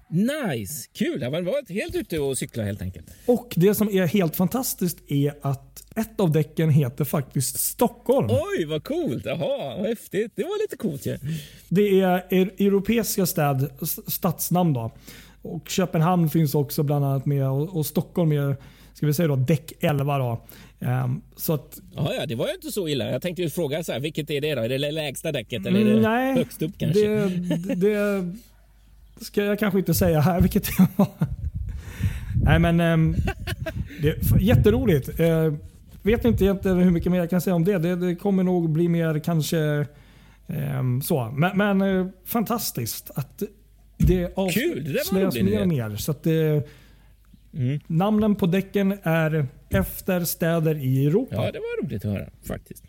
nice! Kul! Jag var helt ute och cykla helt enkelt. Och det som är helt fantastiskt är att ett av däcken heter faktiskt Stockholm. Oj, vad coolt! Jaha, vad häftigt. Det var lite coolt ju. Ja. Det är europeiska städ, stadsnamn då. Och Köpenhamn finns också bland annat med och, och Stockholm är ska vi säga då, däck 11. Då. Um, så att, ja, ja, det var ju inte så illa. Jag tänkte ju fråga så här, vilket är det då? Är det lägsta däcket eller är det nej, högst upp kanske? Det, det ska jag kanske inte säga här vilket det var. nej men um, det är jätteroligt. Uh, vet inte egentligen hur mycket mer jag kan säga om det. Det, det kommer nog bli mer kanske um, så. Men, men uh, fantastiskt att det avslöjas mer och mer. Så att det, Mm. Namnen på däcken är efter städer i Europa. Ja, det var roligt att höra faktiskt.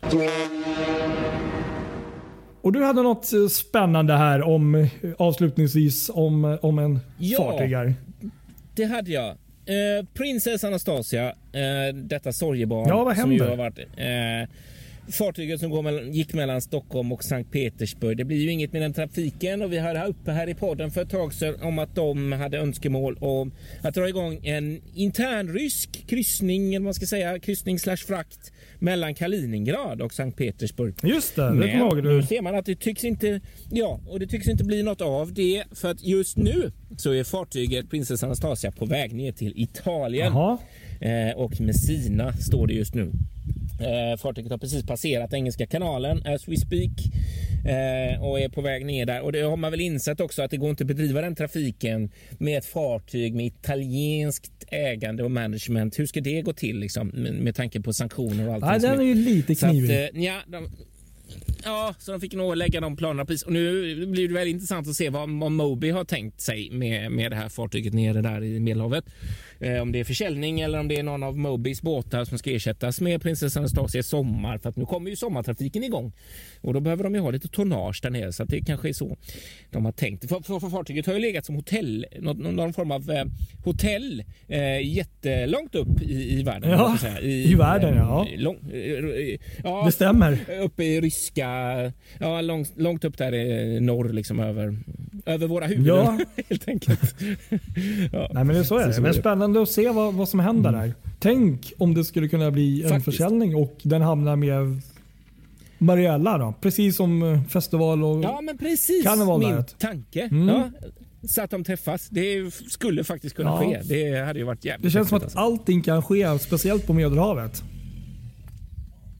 Och Du hade något eh, spännande här om avslutningsvis om, om en ja, fartyg här. det hade jag. Eh, Princess Anastasia, eh, detta sorgebarn. Ja, vad händer? Som ju har varit, eh, fartyget som mellan, gick mellan Stockholm och Sankt Petersburg. Det blir ju inget med den trafiken och vi hade uppe här i podden för ett tag sedan om att de hade önskemål om att dra igång en intern rysk kryssning, eller vad man ska säga, kryssning slash frakt mellan Kaliningrad och Sankt Petersburg. Just det, det kommer ihåg Nu ser man att det tycks inte, ja, och det tycks inte bli något av det för att just nu så är fartyget Princess Anastasia på väg ner till Italien. Eh, och Messina står det just nu. Eh, fartyget har precis passerat Engelska kanalen as we speak eh, och är på väg ner där. Och det har man väl insett också att det går inte att bedriva den trafiken med ett fartyg med italienskt ägande och management. Hur ska det gå till liksom, med, med tanke på sanktioner och allt? Nej, den är ju lite knivig. Att, eh, ja, de, Ja, så de fick nog lägga de planerna precis. Och nu blir det väldigt intressant att se vad, vad Moby har tänkt sig med, med det här fartyget nere där i Medelhavet. Eh, om det är försäljning eller om det är någon av Mobys båtar som ska ersättas med prinsessan Anastasia i sommar. För att nu kommer ju sommartrafiken igång och då behöver de ju ha lite tonnage där nere så att det kanske är så de har tänkt. För, för, för fartyget har ju legat som hotell, någon, någon form av eh, hotell eh, jättelångt upp i, i världen. Ja, I, i världen ja. Lång, eh, ja. Det stämmer. Uppe i ryska, ja långt, långt upp där i norr liksom över, över våra huvuden ja. helt enkelt. ja. Nej men det är så är det. Men spännande att se vad, vad som händer mm. där. Tänk om det skulle kunna bli en Faktiskt. försäljning och den hamnar med Mariella då? Precis som eh, festival och Ja men precis min tanke. Mm. Ja, så att de träffas. Det skulle faktiskt kunna ja. ske. Det hade ju varit jävligt Det känns som att alltså. allting kan ske, speciellt på Medelhavet.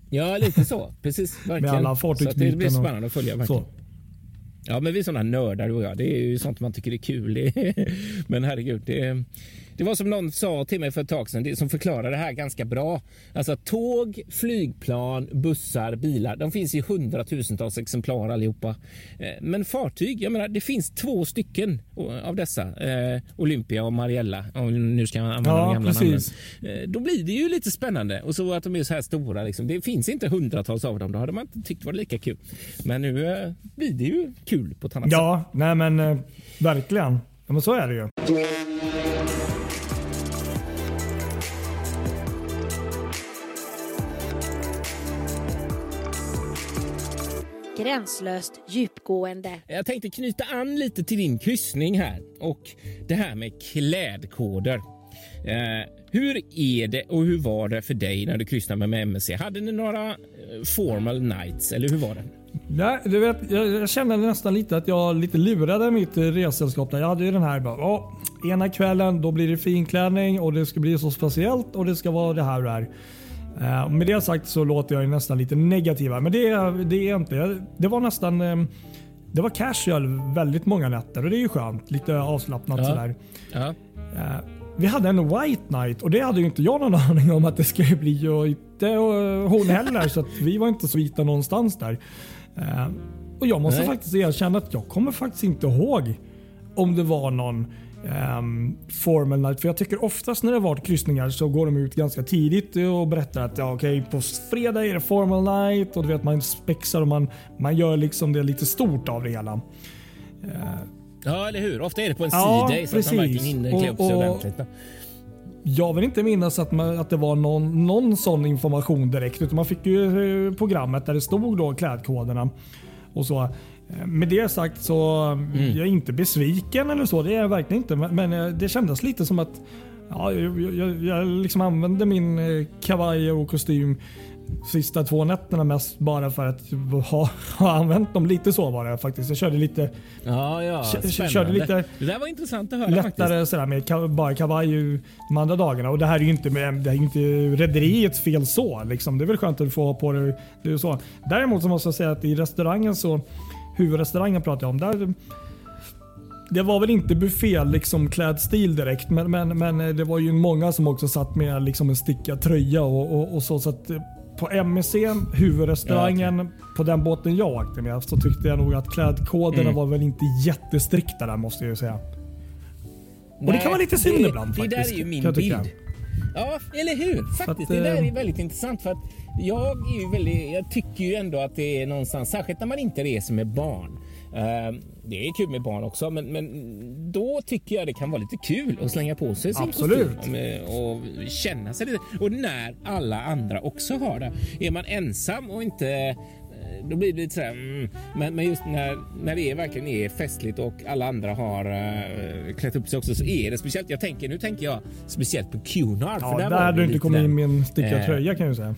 Ja, lite så. Precis. Verkligen. Med alla fartygsbyten. Det blir spännande att följa. Verkligen. Så. Ja, men vi är sådana nördar du och jag. Det är ju sånt man tycker är kul. men herregud, det, det var som någon sa till mig för ett tag sedan, det, som förklarade det här ganska bra. Alltså tåg, flygplan, bussar, bilar, de finns i hundratusentals exemplar allihopa. Eh, men fartyg, jag menar, det finns två stycken av dessa. Eh, Olympia och Mariella, om nu ska jag använda ja, de gamla precis. namnen. Eh, då blir det ju lite spännande. Och så att de är så här stora. Liksom. Det finns inte hundratals av dem. Då hade man inte tyckt var lika kul. Men nu blir det ju kul på ett annat ja, sätt. Ja, nej men verkligen. Ja, men så är det ju. Gränslöst djupgående. Jag tänkte knyta an lite till din kryssning här och det här med klädkoder. Eh, hur är det och hur var det för dig när du kryssade med MSC? Hade ni några eh, formal nights eller hur var det? Ja, du vet, jag, jag kände nästan lite att jag lite lurade mitt ressällskap. Jag hade ju den här bara, ena kvällen då blir det finklänning och det ska bli så speciellt och det ska vara det här och det här. Uh, med det sagt så låter jag nästan lite negativa, men det, det är inte. Det var nästan um, det var casual väldigt många nätter och det är ju skönt. Lite avslappnat ja. sådär. Ja. Uh, vi hade en white night och det hade ju inte jag någon aning om att det skulle bli och inte hon heller. så vi var inte så vita någonstans där. Uh, och Jag måste Nej. faktiskt erkänna att jag kommer faktiskt inte ihåg om det var någon um, formal night. För jag tycker oftast när det varit kryssningar så går de ut ganska tidigt och berättar att ja, okay, på fredag är det formal night och du vet man spexar och man, man gör liksom det lite stort av det hela. Uh, ja, eller hur? Ofta är det på en ja, C-day så att man verkligen hinner klä upp sig ordentligt. Jag vill inte minnas att, man, att det var någon, någon sån information direkt. Utan man fick ju eh, programmet där det stod då klädkoderna. Och så. Med det sagt så mm. jag är inte besviken eller så. Det är jag verkligen inte. Men eh, det kändes lite som att ja, jag, jag, jag liksom använde min eh, kavaj och kostym sista två nätterna mest bara för att ha, ha använt dem. Lite så var det faktiskt. Jag körde lite... Ja, ja. Körde lite det där var intressant att höra lättare faktiskt. sådär med bara kavaj de andra dagarna. Och det här är ju inte, det är inte rederiets fel så. Liksom. Det är väl skönt att få ha på det. det är så. Däremot så måste jag säga att i restaurangen så huvudrestaurangen pratar jag om. Där, det var väl inte buffé liksom klädstil direkt, men, men, men det var ju många som också satt med liksom en stickad tröja och, och, och så. så att på MSC, huvudrestaurangen, ja, okay. på den båten jag åkte med, så tyckte jag nog att klädkoderna mm. var väl inte jättestrikta där måste jag säga. Nej, och det kan vara lite synd ibland faktiskt. Det där är ju min bild. Ja, eller hur? Faktiskt. Att, det där är eh, väldigt intressant. för att jag, är ju väldigt, jag tycker ju ändå att det är någonstans, särskilt när man inte reser med barn. Uh, det är kul med barn också, men, men då tycker jag det kan vara lite kul att slänga på sig sin Absolut. kostym och känna sig lite. Och när alla andra också har det. Är man ensam och inte eh, då blir det lite sådär, mm. men, men just när, när det är, verkligen är festligt och alla andra har uh, klätt upp sig också så är det speciellt. Jag tänker, nu tänker jag speciellt på Cunard. Ja, där, där hade du inte kommit in med en stickad uh, tröja kan jag säga.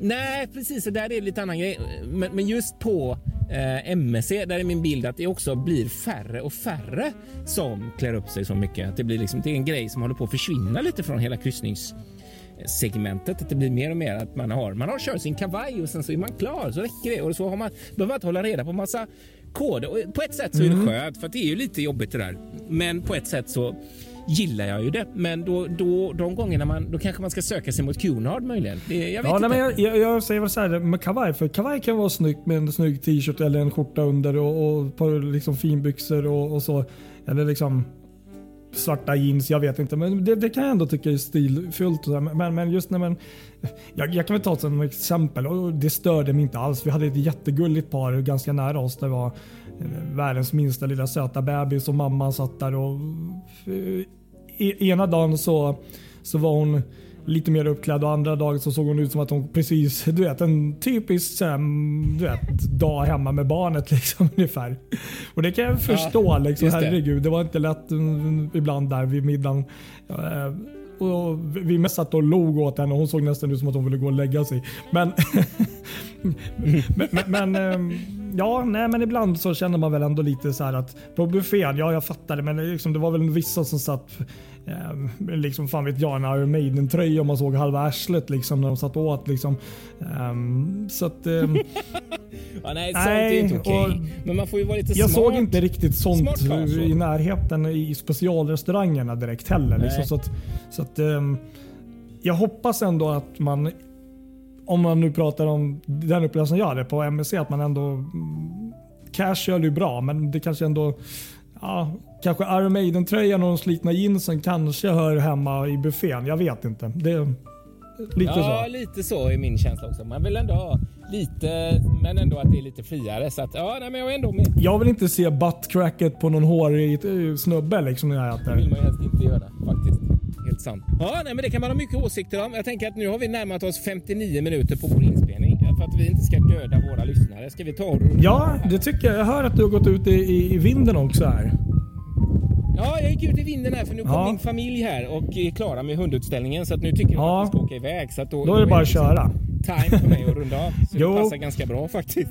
Nej, precis. Och där är det lite annan grej. Men, men just på eh, MSC, där är min bild att det också blir färre och färre som klär upp sig så mycket. Att det, blir liksom, det är en grej som håller på att försvinna lite från hela kryssningssegmentet. Att det blir mer och mer att man har, man har kört sin kavaj och sen så är man klar. Så räcker det. Och så har man, behöver man inte hålla reda på massa koder. Och på ett sätt så är det mm. skönt för att det är ju lite jobbigt det där. Men på ett sätt så gillar jag ju det. Men då, då, de gångerna man, då kanske man ska söka sig mot Cunard möjligen. Det, jag vet ja, inte. Nej, men jag, jag, jag säger väl så här med kavaj. För kavaj kan vara snyggt med en snygg t-shirt eller en skjorta under och, och på liksom finbyxor och, och så. Eller liksom svarta jeans, jag vet inte. Men det, det kan jag ändå tycka är stilfullt. Men, men just när man... Jag, jag kan väl ta ett som exempel och det störde mig inte alls. Vi hade ett jättegulligt par ganska nära oss. Det var eh, världens minsta lilla söta bebis och mamman satt där och eh, E, ena dagen så, så var hon lite mer uppklädd och andra dagen så såg hon ut som att hon precis, du vet en typisk du vet, dag hemma med barnet liksom ungefär. Och det kan jag förstå ja, liksom. Herregud, det. det var inte lätt mm, ibland där vid middagen. Eh, och vi mest satt och log åt henne och hon såg nästan ut som att hon ville gå och lägga sig. Men, men, men, men ehm, ja, nej, men ibland så känner man väl ändå lite så här att på buffén, ja jag fattar det, men liksom, det var väl vissa som satt eh, liksom fan vet jag, en Iron Maiden tröja och man såg halva arslet liksom när de satt åt. Liksom. Um, så att, um, Ja, nej, sånt är ju inte okej. Men man får ju vara lite Jag smart. såg inte riktigt sånt Smart i närheten i specialrestaurangerna direkt heller. Nej. Liksom, så att, så att, ehm, jag hoppas ändå att man, om man nu pratar om den upplevelsen jag hade på MSC, att man ändå mm, Casual är ju bra, men det kanske ändå Ja, kanske Iron Maiden-tröjan och de slitna jeansen kanske hör hemma i buffén. Jag vet inte. Det lite ja, så. lite så är min känsla också. Man vill ändå ha lite, men ändå att det är lite friare. Så att, ja, nej, men jag är ändå med. Jag vill inte se buttcracket på någon hårig eh, snubbe liksom när jag Det vill äter. man ju helst inte göra faktiskt. Helt sant. Ja, nej, men det kan man ha mycket åsikter om. Jag tänker att nu har vi närmat oss 59 minuter på vår inspelning. För att vi inte ska döda våra lyssnare. Ska vi ta och Ja, det tycker jag. Jag hör att du har gått ut i, i, vinden också här. Ja, jag gick ut i vinden här för nu kom Ja. min familj här och är klara med hundutställningen. Så att nu tycker de Ja. att vi ska åka iväg. Så att då, Då är det bara att liksom köra. time för mig att runda av. Så Jo. det passar ganska bra faktiskt.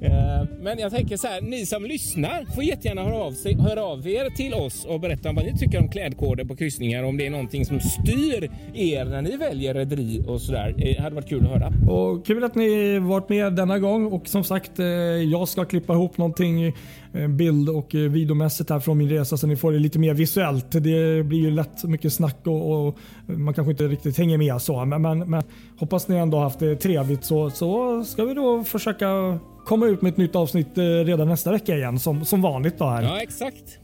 Eh, men jag tänker så här, ni som lyssnar får jättegärna höra av, sig, höra av er till oss och berätta om vad ni tycker om klädkoder på kryssningar. Om det är någonting som styr er när ni väljer rederi och sådär. Eh, det hade varit kul att höra. Och kul att ni varit med denna gång och som sagt eh, jag ska klippa ihop någonting bild och videomässigt här från min resa så ni får det lite mer visuellt. Det blir ju lätt mycket snack och, och man kanske inte riktigt hänger med så. Men, men, men hoppas ni ändå haft det trevligt så, så ska vi då försöka komma ut med ett nytt avsnitt eh, redan nästa vecka igen som, som vanligt då här. Ja, exakt.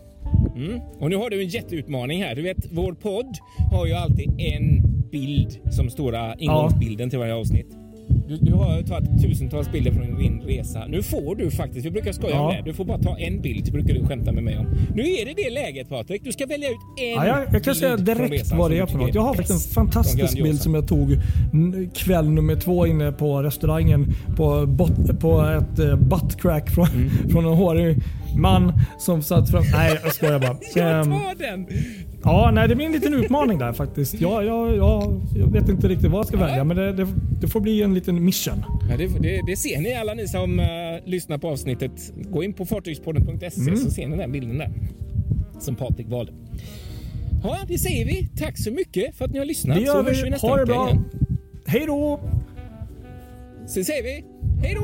Mm. Och nu har du en jätteutmaning här. Du vet, vår podd har ju alltid en bild som stora ingångsbilden till varje avsnitt. Du, du har tagit tusentals bilder från din resa. Nu får du faktiskt, vi brukar skoja om Ja. det, du får bara ta en bild, brukar du skämta med mig om. Nu är det det läget Patrik, du ska välja ut en Ja, jag, jag kan säga direkt vad det är för något. Jag har faktiskt en fantastisk bild som jag tog kväll nummer två inne på restaurangen på, bot, på ett uh, buttcrack från, Mm. från en hårig man som satt fram... Nej, jag skojar bara. Jag Ehm, tar den! ja, nej, det blir en liten utmaning där faktiskt. Jag, jag, jag, jag vet inte riktigt vad jag ska välja, men det, det, det får bli en liten mission. Ja, det, det, ser ni alla ni som uh, lyssnar på avsnittet. Gå in på fartygspodden.se Mm. så ser ni den bilden där. Som Patrik valde. Ja, det säger vi. Tack så mycket för att ni har lyssnat. Det så gör hörs vi vi. nästa Ha det bra. igen. Hej då! Så säger vi hej då!